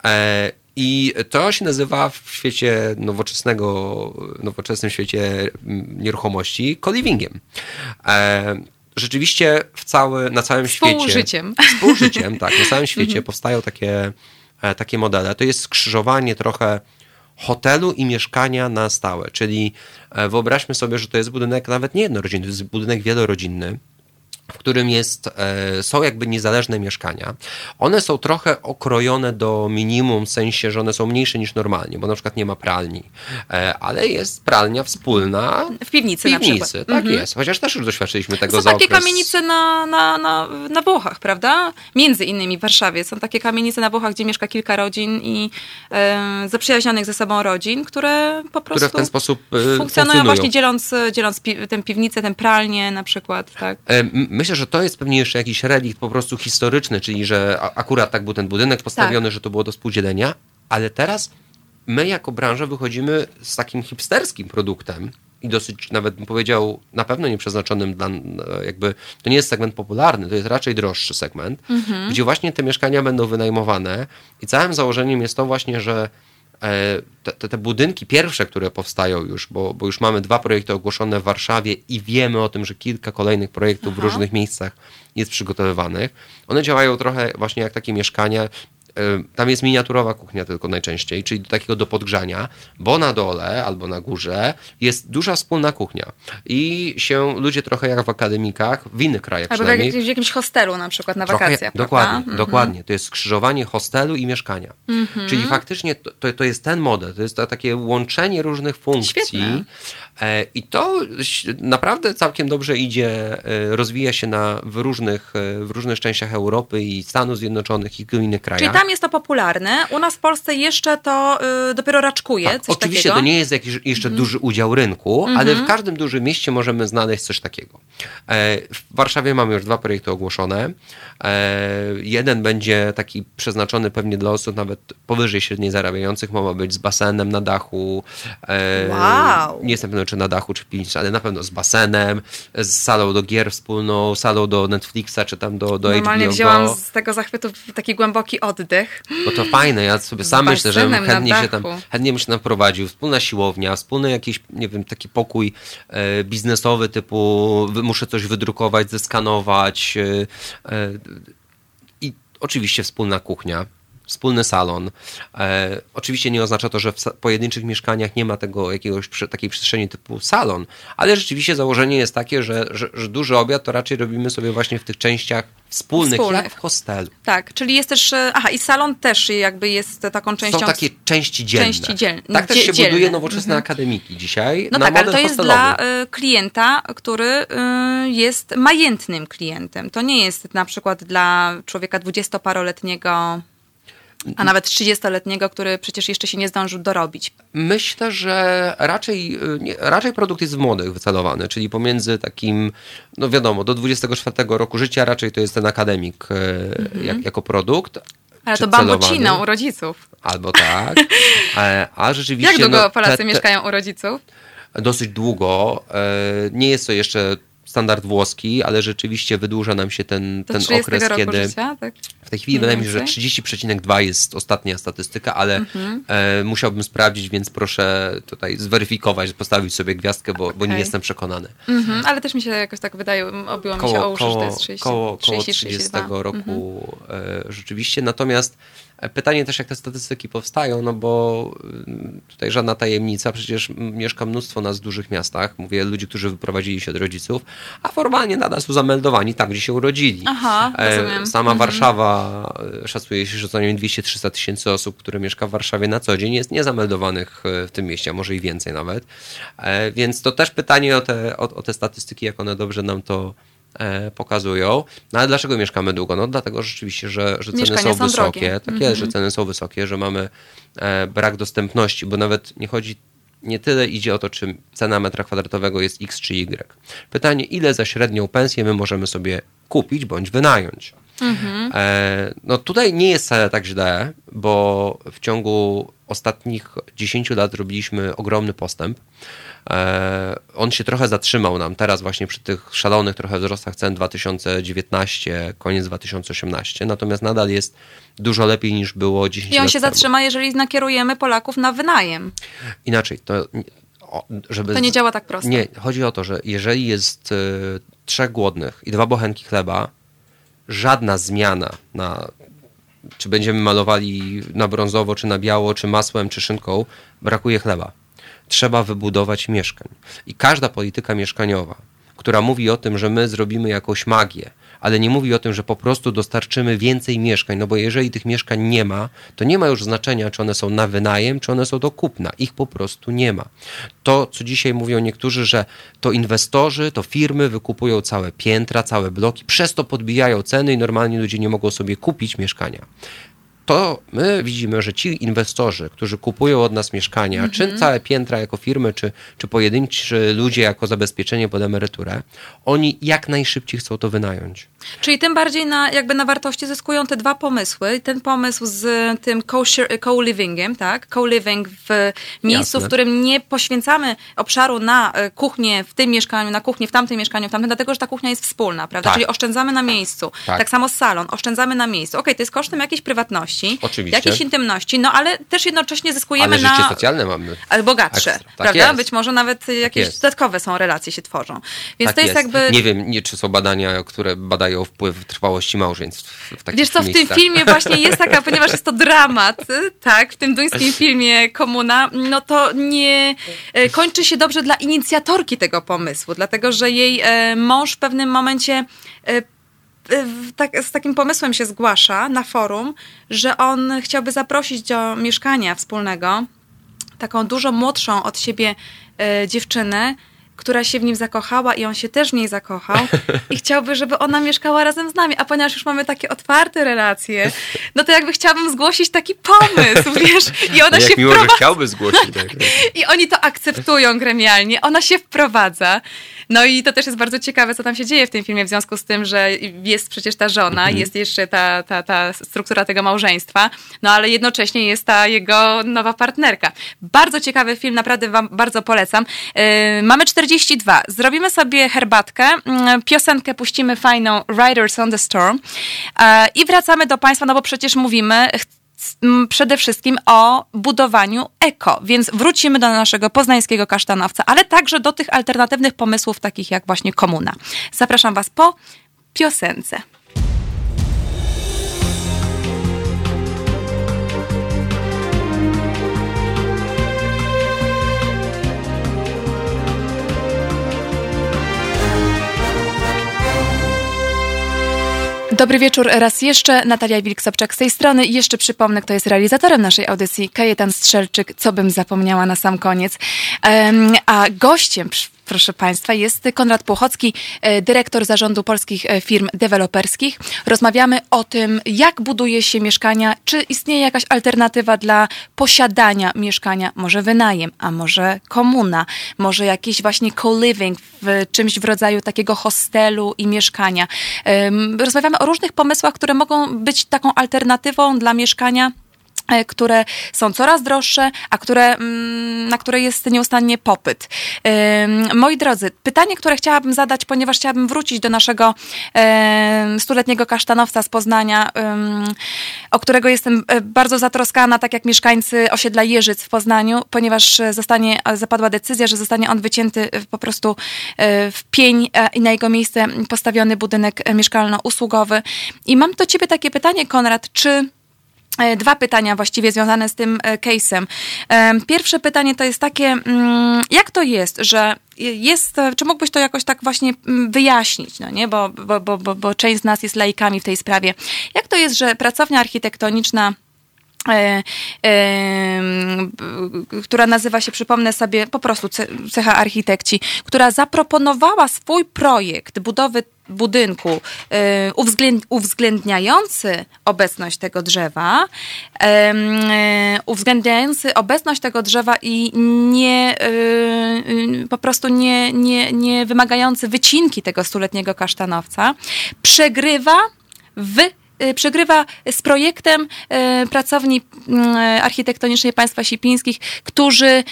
E, I to się nazywa w świecie nowoczesnego, nowoczesnym świecie nieruchomości co-livingiem. E, rzeczywiście w cały, na całym świecie. Współżyciem. Współżyciem, tak. Na całym świecie mhm. powstają takie, e, takie modele. To jest skrzyżowanie trochę hotelu i mieszkania na stałe. Czyli wyobraźmy sobie, że to jest budynek nawet nie jednorodzinny, to jest budynek wielorodzinny w którym jest, e, są jakby niezależne mieszkania. One są trochę okrojone do minimum, w sensie, że one są mniejsze niż normalnie, bo na przykład nie ma pralni, e, ale jest pralnia wspólna. W piwnicy, w piwnicy tak mhm. jest. Chociaż też już doświadczyliśmy tego Są za takie okres... kamienice na, na, na, na Włochach, prawda? Między innymi w Warszawie. Są takie kamienice na Włochach, gdzie mieszka kilka rodzin i e, zaprzyjaźnionych ze sobą rodzin, które po prostu które w ten sposób e, funkcjonują, funkcjonują. właśnie dzieląc, dzieląc pi tę piwnicę, tę pralnię na przykład. Tak? E, myślę, że to jest pewnie jeszcze jakiś relikt po prostu historyczny, czyli że akurat tak był ten budynek postawiony, tak. że to było do spółdzielenia, ale teraz my jako branża wychodzimy z takim hipsterskim produktem i dosyć nawet bym powiedział na pewno nieprzeznaczonym dla jakby, to nie jest segment popularny, to jest raczej droższy segment, mhm. gdzie właśnie te mieszkania będą wynajmowane i całym założeniem jest to właśnie, że E, te, te, budynki pierwsze, które powstają już, bo, bo już mamy dwa projekty ogłoszone w Warszawie i wiemy o tym, że kilka kolejnych projektów Aha. w różnych miejscach jest przygotowywanych. One działają trochę właśnie jak takie mieszkania, tam jest miniaturowa kuchnia tylko najczęściej, czyli do takiego do podgrzania, bo na dole albo na górze jest duża wspólna kuchnia i się ludzie trochę jak w akademikach, w innych krajach Albo przynajmniej. w jakimś hostelu na przykład na trochę, wakacjach. Dokładnie, mhm. dokładnie. To jest skrzyżowanie hostelu i mieszkania. Mhm. Czyli faktycznie to, to, to, jest ten model, to jest to takie łączenie różnych funkcji. Świetne. E, I to naprawdę całkiem dobrze idzie, e, rozwija się na, w, różnych, e, w różnych częściach Europy i Stanów Zjednoczonych i innych krajach. Czyli tam jest to popularne, u nas w Polsce jeszcze to y, dopiero raczkuje. Tak, oczywiście takiego. to nie jest jakiś jeszcze mm. duży udział rynku, mm -hmm. ale w każdym dużym mieście możemy znaleźć coś takiego. w Warszawie mamy już dwa projekty ogłoszone. jeden będzie taki przeznaczony pewnie dla osób nawet powyżej średniej zarabiających, ma być z basenem na dachu. wow. Nie jestem pewien, czy na dachu, czy pięć, ale na pewno z basenem, z salą do gier wspólną, salą do Netflixa, czy tam do, do Normalnie HBO wzięłam z tego zachwytu taki głęboki oddech. Bo to fajne, ja sobie sam myślę, że chętnie się tam, chętnie bym się tam prowadził. Wspólna siłownia, wspólny jakiś, nie wiem, taki pokój e, biznesowy typu muszę coś wydrukować, zeskanować e, e, i oczywiście wspólna kuchnia wspólny salon. E, oczywiście nie oznacza to, że w pojedynczych mieszkaniach nie ma tego jakiegoś takiej przestrzeni typu salon, ale rzeczywiście założenie jest takie, że, że, że duży obiad to raczej robimy sobie właśnie w tych częściach wspólnych, wspólnych. jak w hostelu. Tak, czyli jest też, e, aha i salon też jakby jest taką częścią. Są takie części dzielne. Części dzielne. Tak też się dzielne. buduje nowoczesne mhm. akademiki dzisiaj. No tak, ale to jest dla y, klienta, który y, jest majętnym klientem. To nie jest na przykład dla człowieka dwudziestoparoletniego a nawet 30-letniego, który przecież jeszcze się nie zdążył dorobić. Myślę, że raczej, nie, raczej produkt jest w młodych wycelowany, czyli pomiędzy takim, no wiadomo, do 24 roku życia raczej to jest ten akademik e, mhm. jak, jako produkt. Ale to bambocino u rodziców. Albo tak. E, a rzeczywiście... Jak długo no, Polacy te, te, mieszkają u rodziców? Dosyć długo. E, nie jest to jeszcze standard włoski, ale rzeczywiście wydłuża nam się ten, ten okres, kiedy. Życia, tak? W tej chwili wydaje mi się, że 30,2 jest ostatnia statystyka, ale mhm. e, musiałbym sprawdzić, więc proszę tutaj zweryfikować, postawić sobie gwiazdkę, bo, okay. bo nie jestem przekonany. Mhm, ale też mi się jakoś tak wydaje, obiło koło, mi się o uszy, koło, że to jest 30, koło, koło 30, 30 roku mhm. e, rzeczywiście. Natomiast Pytanie też, jak te statystyki powstają, no bo mm, tutaj żadna tajemnica, przecież mieszka mnóstwo nas w dużych miastach, mówię ludzi, którzy wyprowadzili się od rodziców, a formalnie nadal są zameldowani tam, gdzie się urodzili. Aha, e, rozumiem. Sama mhm. Warszawa, e, szacuje się, że co najmniej 200-300 tysięcy osób, które mieszka w Warszawie na co dzień, jest niezameldowanych e, w tym mieście, a może i więcej nawet. Więc to też pytanie o te, o, o te statystyki, jak one dobrze nam to E, pokazują. No ale dlaczego mieszkamy długo? No dlatego rzeczywiście, że, że ceny są, są wysokie. Drogie. Tak jest, że mhm. ceny są wysokie, że mamy e, brak dostępności, bo nawet nie chodzi nie tyle idzie o to, czy cena metra kwadratowego jest X czy Y. Pytanie, ile za średnią pensję my możemy sobie kupić bądź wynająć. Mhm. E, no tutaj nie jest wcale tak źle, bo w ciągu ostatnich 10 lat robiliśmy ogromny postęp. E, on się trochę zatrzymał nam teraz właśnie przy tych szalonych trochę wzrostach cen 2019, koniec 2018, natomiast nadal jest dużo lepiej niż było 10 lat I on się temu. zatrzyma, jeżeli nakierujemy Polaków na wynajem. Inaczej, to żeby... To nie działa tak prosto. Nie, chodzi o to, że jeżeli jest y, trzech głodnych i dwa bochenki chleba, żadna zmiana na czy będziemy malowali na brązowo, czy na biało, czy masłem, czy szynką, brakuje chleba trzeba wybudować mieszkań. I każda polityka mieszkaniowa, która mówi o tym, że my zrobimy jakąś magię, ale nie mówi o tym, że po prostu dostarczymy więcej mieszkań, no bo jeżeli tych mieszkań nie ma, to nie ma już znaczenia, czy one są na wynajem, czy one są do kupna. Ich po prostu nie ma. To, co dzisiaj mówią niektórzy, że to inwestorzy, to firmy wykupują całe piętra, całe bloki, przez to podbijają ceny i normalni ludzie nie mogą sobie kupić mieszkania to my widzimy, że ci inwestorzy, którzy kupują od nas mieszkania, mm -hmm. czy mhm. całe piętra jako firmy, czy, czy pojedynczy ludzie jako zabezpieczenie pod emeryturę, oni jak najszybciej chcą to wynająć. Czyli tym bardziej na, jakby na wartości zyskują te dwa pomysły. Ten pomysł z tym co-livingiem, tak? Co-living w miejscu, Jasne. w którym nie poświęcamy obszaru na e, kuchnię w tym mieszkaniu, na kuchnię w tamtym mieszkaniu, w tamtym, dlatego, że ta kuchnia jest wspólna, prawda? Tak. Czyli oszczędzamy na miejscu. Tak. tak samo salon, oszczędzamy na miejscu. Okej, okay, to jest kosztem jakiejś prywatności, Oczywiście. jakiejś intymności, no ale też jednocześnie zyskujemy ale na... życie socjalne mamy. Ale bogatsze, tak prawda? Jest. Być może nawet tak jakieś tak dodatkowe są relacje się tworzą. Więc tak to jest, jest, jakby... Nie wiem, nie, czy są badania, które badają wpływ trwałości małżeństw w takich Wiesz co, w tym filmie właśnie jest taka, ponieważ jest to dramat, tak, w tym duńskim filmie Komuna, no to nie e, kończy się dobrze dla inicjatorki tego pomysłu, dlatego że jej e, mąż w pewnym momencie e, tak, z takim pomysłem się zgłasza na forum, że on chciałby zaprosić do mieszkania wspólnego taką dużo młodszą od siebie dziewczynę, która się w nim zakochała i on się też w niej zakochał i chciałby, żeby ona mieszkała razem z nami, a ponieważ już mamy takie otwarte relacje, no to jakby chciałabym zgłosić taki pomysł, wiesz, i ona no się miło, wprowadza. Że chciałby zgłosić. Tak. I oni to akceptują gremialnie, ona się wprowadza. No i to też jest bardzo ciekawe, co tam się dzieje w tym filmie, w związku z tym, że jest przecież ta żona, mhm. jest jeszcze ta, ta, ta struktura tego małżeństwa, no ale jednocześnie jest ta jego nowa partnerka. Bardzo ciekawy film, naprawdę wam bardzo polecam. Yy, mamy 42. Zrobimy sobie herbatkę, yy, piosenkę puścimy fajną Riders on the Storm yy, i wracamy do Państwa, no bo przecież mówimy, przede wszystkim o budowaniu eko, więc wrócimy do naszego poznańskiego kasztanowca, ale także do tych alternatywnych pomysłów, takich jak właśnie komuna. Zapraszam Was po piosence. Dobry wieczór raz jeszcze. Natalia Wilk-Sobczak z tej strony. I jeszcze przypomnę, kto jest realizatorem naszej audycji. Kajetan Strzelczyk, co bym zapomniała na sam koniec. A gościem proszę Państwa, jest Konrad Płochocki, e, dyrektor zarządu polskich e, firm deweloperskich. Rozmawiamy o tym, jak buduje się mieszkania, czy istnieje jakaś alternatywa dla posiadania mieszkania, może wynajem, a może komuna, może jakiś właśnie co-living w czymś w rodzaju takiego hostelu i mieszkania. Rozmawiamy o różnych pomysłach, które mogą być taką alternatywą dla mieszkania które są coraz droższe, a które, mm, na które jest nieustannie popyt. Moi drodzy, pytanie, które chciałabym zadać, ponieważ chciałabym wrócić do naszego stuletniego kasztanowca z Poznania, o którego jestem e, bardzo zatroskana, tak jak mieszkańcy osiedla Jeżyc w Poznaniu, ponieważ zostanie, zapadła decyzja, że zostanie on wycięty po prostu e, w pień i na jego miejsce postawiony budynek mieszkalno-usługowy. I mam do ciebie takie pytanie, Konrad, czy E, dwa pytania właściwie związane z tym e, case'em. E, pierwsze pytanie to jest takie, mm, jak to jest, że jest, czy mógłbyś to jakoś tak właśnie mm, wyjaśnić, no nie? Bo, bo, bo, bo, część z nas jest laikami w tej sprawie. Jak to jest, że pracownia architektoniczna E, e, która nazywa się, przypomnę sobie, po prostu cecha architekci, która zaproponowała swój projekt budowy budynku e, uwzględniający obecność tego drzewa, uwzględniający obecność tego drzewa i nie po prostu nie, nie, nie wymagający wycinki tego stuletniego kasztanowca, przegrywa w Y, przegrywa z projektem y, pracowni mm, architektonicznej państwa sipińskich, którzy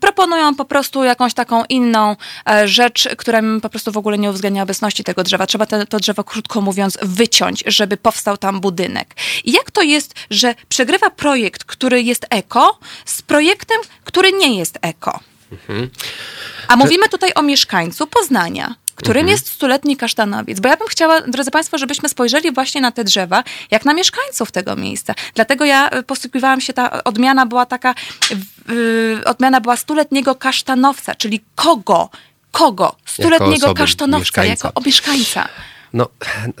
proponują po prostu jakąś taką inną e, rzecz, która po prostu w ogóle nie uwzględnia obecności tego drzewa. Trzeba to, to drzewo, krótko mówiąc, wyciąć, żeby powstał tam budynek. I jak to jest, że przegrywa projekt, który jest eko, z projektem, który nie jest eko? Mhm. A mówimy tutaj o mieszkańcu Poznania którym mhm. jest stuletni kasztanowiec. Bo ja bym chciała, drodzy Państwo, żebyśmy spojrzeli właśnie na te drzewa, jak na mieszkańców tego miejsca. Dlatego ja e, posługiwałam się, ta odmiana była taka, yy, odmiana była stuletniego kasztanowca, czyli kogo? Kogo? Stuletniego jako kasztanowca, mieszkańca. jako mieszkańca. No,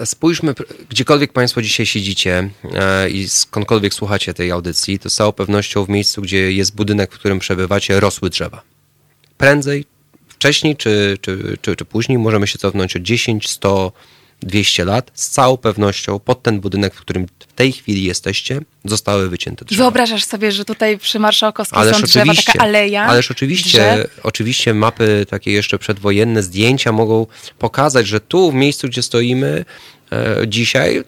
spójrzmy, gdziekolwiek Państwo dzisiaj siedzicie e, i skądkolwiek słuchacie tej audycji, to z całą pewnością w miejscu, gdzie jest budynek, w którym przebywacie, rosły drzewa. Prędzej wcześniej czy, czy, czy, czy później możemy się cofnąć o 10, 100, 200 lat, z całą pewnością pod ten budynek, w którym w tej chwili jesteście, zostały wycięte drzewa. Wyobrażasz sobie, że tutaj przy Marszałkowskiej ależ są drzewa, taka aleja Ależ oczywiście, oczywiście mapy takie jeszcze przedwojenne, zdjęcia mogą pokazać, że tu w miejscu, gdzie stoimy e, dzisiaj,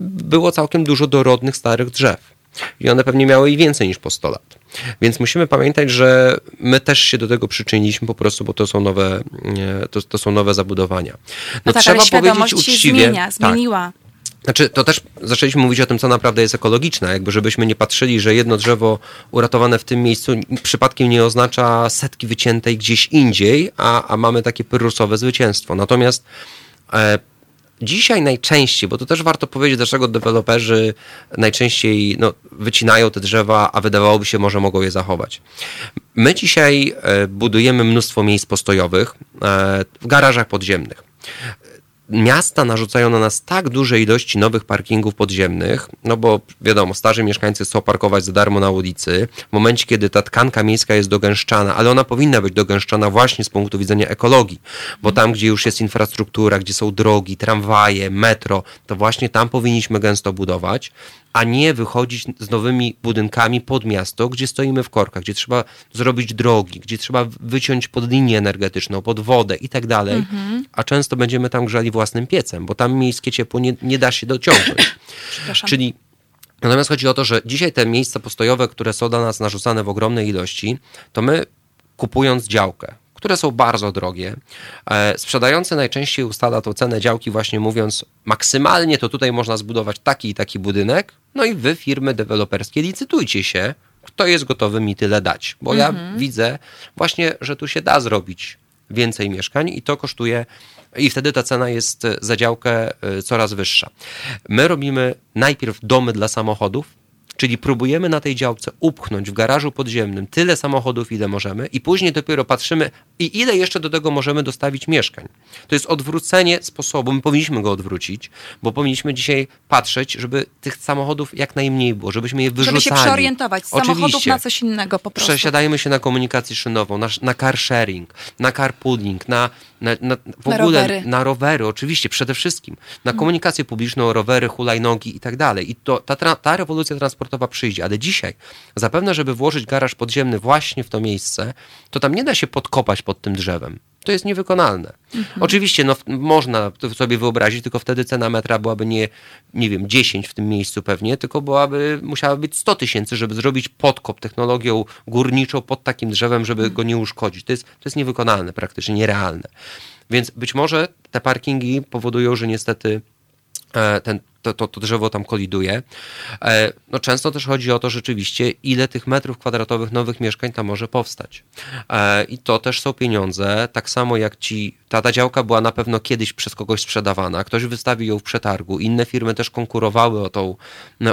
było całkiem dużo dorodnych, starych drzew. I one pewnie miały i więcej niż po 100 lat. Więc musimy pamiętać, że my też się do tego przyczyniliśmy po prostu, bo to są nowe, to, to są nowe zabudowania. No, no tak, trzeba powiedzieć uczciwie. Się zmienia, tak. zmieniła. Tak. Znaczy, to też zaczęliśmy mówić o tym, co naprawdę jest ekologiczne, jakby żebyśmy nie patrzyli, że jedno drzewo uratowane w tym miejscu przypadkiem nie oznacza setki wyciętej gdzieś indziej, a, a mamy takie pyrrusowe zwycięstwo. Natomiast e, Dzisiaj najczęściej, bo to też warto powiedzieć, dlaczego deweloperzy najczęściej no, wycinają te drzewa, a wydawałoby się, może mogą je zachować. My dzisiaj e, budujemy mnóstwo miejsc postojowych e, w garażach podziemnych miasta narzucają na nas tak duże ilości nowych parkingów podziemnych, no bo wiadomo, starzy mieszkańcy chcą parkować za darmo na ulicy. W momencie, kiedy ta tkanka miejska jest dogęszczana, ale ona powinna być dogęszczana właśnie z punktu widzenia ekologii, bo tam, gdzie już jest infrastruktura, gdzie są drogi, tramwaje, metro, to właśnie tam powinniśmy gęsto budować a nie wychodzić z nowymi budynkami pod miasto, gdzie stoimy w korkach, gdzie trzeba zrobić drogi, gdzie trzeba wyciąć pod linię energetyczną, pod wodę i tak dalej, a często będziemy tam grzali własnym piecem, bo tam miejskie ciepło nie, nie da się dociągnąć. Czyli Natomiast chodzi o to, że dzisiaj te miejsca postojowe, które są dla nas narzucane w ogromnej ilości, to my kupując działkę, które są bardzo drogie. E, sprzedający najczęściej ustala tą cenę działki właśnie mówiąc maksymalnie to tutaj można zbudować taki i taki budynek, no i wy firmy deweloperskie licytujcie się, kto jest gotowy mi tyle dać, bo mhm. ja widzę właśnie, że tu się da zrobić więcej mieszkań i to kosztuje i wtedy ta cena jest za działkę e, coraz wyższa. My robimy najpierw domy dla samochodów, Czyli próbujemy na tej działce upchnąć w garażu podziemnym tyle samochodów, ile możemy, i później dopiero patrzymy, i ile jeszcze do tego możemy dostawić mieszkań. To jest odwrócenie sposobu, my powinniśmy go odwrócić, bo powinniśmy dzisiaj patrzeć, żeby tych samochodów jak najmniej było, żebyśmy je wyrzucali. Żeby się przeorientować z samochodów Oczywiście. na coś innego po prostu. Przesiadajmy się na komunikację szynową, na, na car sharing, na carpooling, na, na, na w Na ogóle rowery. na rowery, oczywiście, przede wszystkim, na komunikację publiczną, rowery, hulajnogi i tak dalej. I to, ta, ta rewolucja transportowa przyjdzie, ale dzisiaj zapewne, żeby włożyć garaż podziemny właśnie w to miejsce, to tam nie da się podkopać pod tym drzewem. To jest niewykonalne. Oczywiście, no, można sobie wyobrazić, tylko wtedy cena metra byłaby nie, nie wiem, 10 w tym miejscu pewnie, tylko byłaby, musiała być 100 tysięcy, żeby zrobić podkop technologią górniczą pod takim drzewem, żeby go nie uszkodzić. To jest, to jest niewykonalne, praktycznie nierealne. Więc być może te parkingi powodują, że niestety ten, to, to, to drzewo tam koliduje. E, No często też chodzi o to rzeczywiście, ile tych metrów kwadratowych nowych mieszkań tam może powstać. E, I to też są pieniądze, tak samo jak ci, ta, ta działka była na pewno kiedyś przez kogoś sprzedawana, ktoś wystawił ją w przetargu, inne firmy też konkurowały o tą,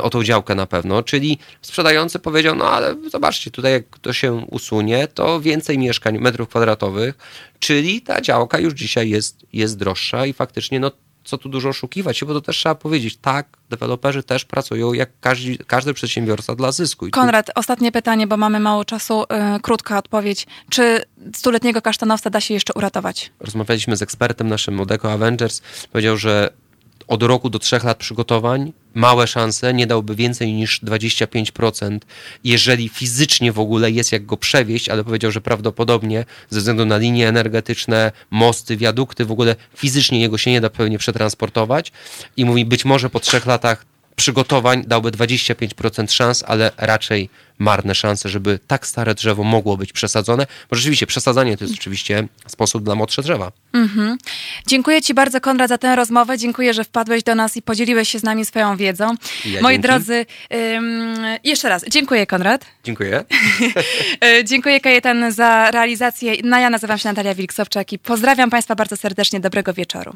o tą działkę na pewno, czyli sprzedający powiedział, no ale zobaczcie, tutaj jak to się usunie, to więcej mieszkań, metrów kwadratowych, czyli ta działka już dzisiaj jest, jest droższa i faktycznie no co tu dużo oszukiwać się, bo to też trzeba powiedzieć, tak, deweloperzy też pracują jak każdy, każdy przedsiębiorca dla zysku. I tu- Konrad, ostatnie pytanie, bo mamy mało czasu. Yy, krótka odpowiedź. Czy stuletniego kasztanowca da się jeszcze uratować? rozmawialiśmy z ekspertem naszym od Eco Avengers, powiedział, że od roku do trzech lat przygotowań małe szanse, nie dałby więcej niż 25%, jeżeli fizycznie w ogóle jest jak go przewieźć, ale powiedział, że prawdopodobnie ze względu na linie energetyczne, mosty, wiadukty, w ogóle fizycznie jego się nie da pewnie przetransportować i mówi, być może po trzech latach przygotowań dałby 25% szans, ale raczej marne szanse, żeby tak stare drzewo mogło być przesadzone, bo rzeczywiście przesadzanie to jest oczywiście sposób dla młodsze drzewa. Dziękuję Ci bardzo, Konrad, za tę rozmowę. Dziękuję, że wpadłeś do nas i podzieliłeś się z nami swoją wiedzą. Ja Moi dzięki. drodzy, ym, jeszcze raz dziękuję, Konrad. Dziękuję. E, Dziękuję Kajetan za realizację. No, ja nazywam się Natalia Wilksowczak i pozdrawiam Państwa bardzo serdecznie. Dobrego wieczoru.